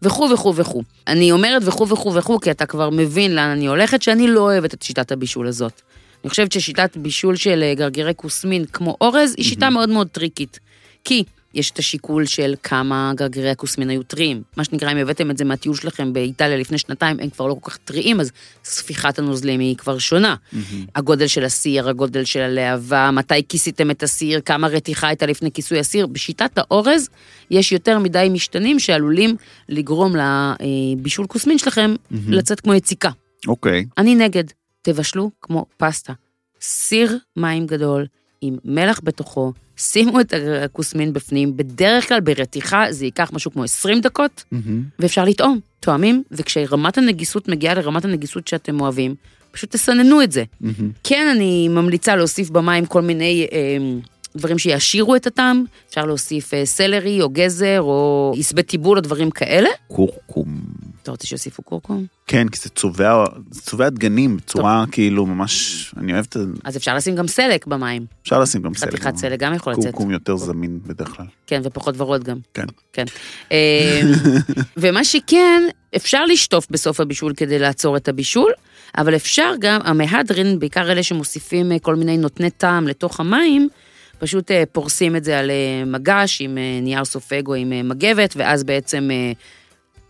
וכו' וכו' וכו'. אני אומרת וכו' וכו' וכו', כי אתה כבר מבין לאן אני הולכת, שאני לא אוהבת את שיטת הבישול הזאת. אני חושבת ששיטת בישול של אה, גרגירי כוסמין כמו אורז, היא שיטה מאוד מאוד טריקית. כי יש את השיקול של כמה גרגירי הכוסמין היו טריים. מה שנקרא, אם הבאתם את זה מהטיול שלכם באיטליה לפני שנתיים, הם כבר לא כל כך טריים, אז ספיחת הנוזלים היא כבר שונה. Mm-hmm. הגודל של הסיר, הגודל של הלהבה, מתי כיסיתם את הסיר, כמה רתיחה הייתה לפני כיסוי הסיר. בשיטת האורז יש יותר מדי משתנים שעלולים לגרום לבישול כוסמין שלכם mm-hmm. לצאת כמו יציקה. אוקיי. Okay. אני נגד. תבשלו כמו פסטה. סיר מים גדול, עם מלח בתוכו, שימו את הכוסמין בפנים, בדרך כלל ברתיחה זה ייקח משהו כמו 20 דקות, mm-hmm. ואפשר לטעום, טועמים, וכשרמת הנגיסות מגיעה לרמת הנגיסות שאתם אוהבים, פשוט תסננו את זה. Mm-hmm. כן, אני ממליצה להוסיף במים כל מיני אה, דברים שיעשירו את הטעם, אפשר להוסיף אה, סלרי או גזר או עשבי טיבול או דברים כאלה. קורקום. אתה רוצה שיוסיפו קורקום? כן, כי זה צובע, זה צובע דגנים בצורה טוב. כאילו ממש, אני אוהב את זה. אז אפשר לשים גם סלק במים. אפשר לשים גם סלק. חתיכת סלק גם יכול לצאת. קורקום יותר זמין בדרך כלל. כן, ופחות ורוד גם. כן. כן. אמ, ומה שכן, אפשר לשטוף בסוף הבישול כדי לעצור את הבישול, אבל אפשר גם, המהדרין, בעיקר אלה שמוסיפים אה, כל מיני נותני טעם לתוך המים, פשוט אה, פורסים את זה על אה, מגש עם נייר סופג או עם מגבת, ואז בעצם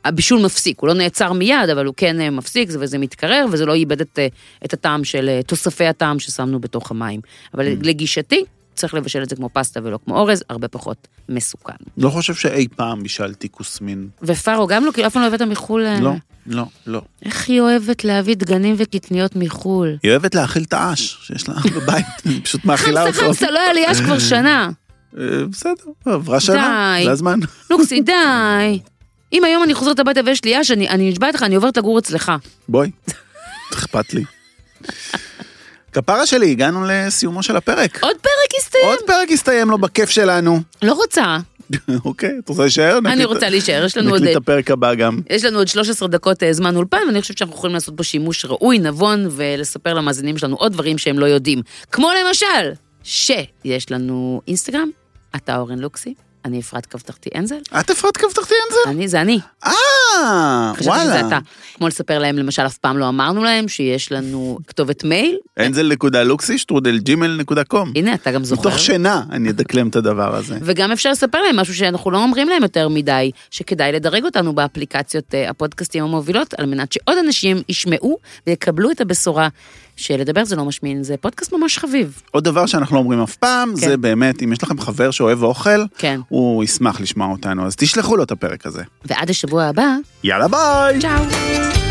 הבישול מפסיק, הוא לא נעצר מיד, אבל הוא כן אה, מפסיק וזה מתקרר, וזה לא איבד את, אה, את הטעם של, אה, תוספי הטעם ששמנו בתוך המים. אבל mm. לגישתי, צריך לבשל את זה כמו פסטה ולא כמו אורז, הרבה פחות מסוכן. לא חושב שאי פעם בישלתי כוסמין. ופארו גם לא, כאילו אף פעם לא הבאת מחו"ל... לא, לא, לא. איך היא אוהבת להביא דגנים וקטניות מחו"ל? היא אוהבת להאכיל את האש שיש לה בבית, היא פשוט מאכילה אותו. חמסה חמסה, לא היה לי אש כבר שנה. בסדר, עברה שנה, זה הזמן. לוקסי, די. אם היום אני חוזרת הביתה ויש לי אש, אני, נשבעת לך, אני עוברת לגור אצלך. בואי, אכפת לי. כפרה שלי, הגענו לסיומו של הפרק. עוד פרק הסתיים. עוד פרק הסתיים לו בכיף שלנו. לא רוצה. אוקיי, את רוצה להישאר? אני רוצה להישאר, יש לנו עוד... נקליט את הפרק הבא גם. יש לנו עוד 13 דקות אה, זמן אולפן, ואני חושבת שאנחנו יכולים לעשות בו שימוש ראוי, נבון, ולספר למאזינים שלנו עוד דברים שהם לא יודעים. כמו למשל, שיש לנו אינסטגרם, אתה אורן לוקסי, אני אפרת קו-תחתי אנזל. את אפרת קו-תחתי אנזל? אני, זה אני. אה, וואלה. חשבתי שזה אתה. כמו לספר להם, למשל, אף פעם לא אמרנו להם שיש לנו כתובת מייל. אנזל.לוקסי שטרודל ג'ימל נקודה קום. הנה, אתה גם זוכר. מתוך שינה אני אדקלם את הדבר הזה. וגם אפשר לספר להם משהו שאנחנו לא אומרים להם יותר מדי, שכדאי לדרג אותנו באפליקציות אה, הפודקאסטים המובילות, על מנת שעוד אנשים ישמעו ויקבלו את הבשורה שלדבר זה לא משמין, זה פודקאסט ממש חביב. עוד דבר שאנחנו לא אומרים אף פעם, כן. זה באמת, אם יש לכם חבר שאוהב אוכל, כן. הוא ישמח לשמוע אותנו, אז תשלחו לו את הפרק הזה. ועד השבוע הבא, יאללה ביי! צ'או.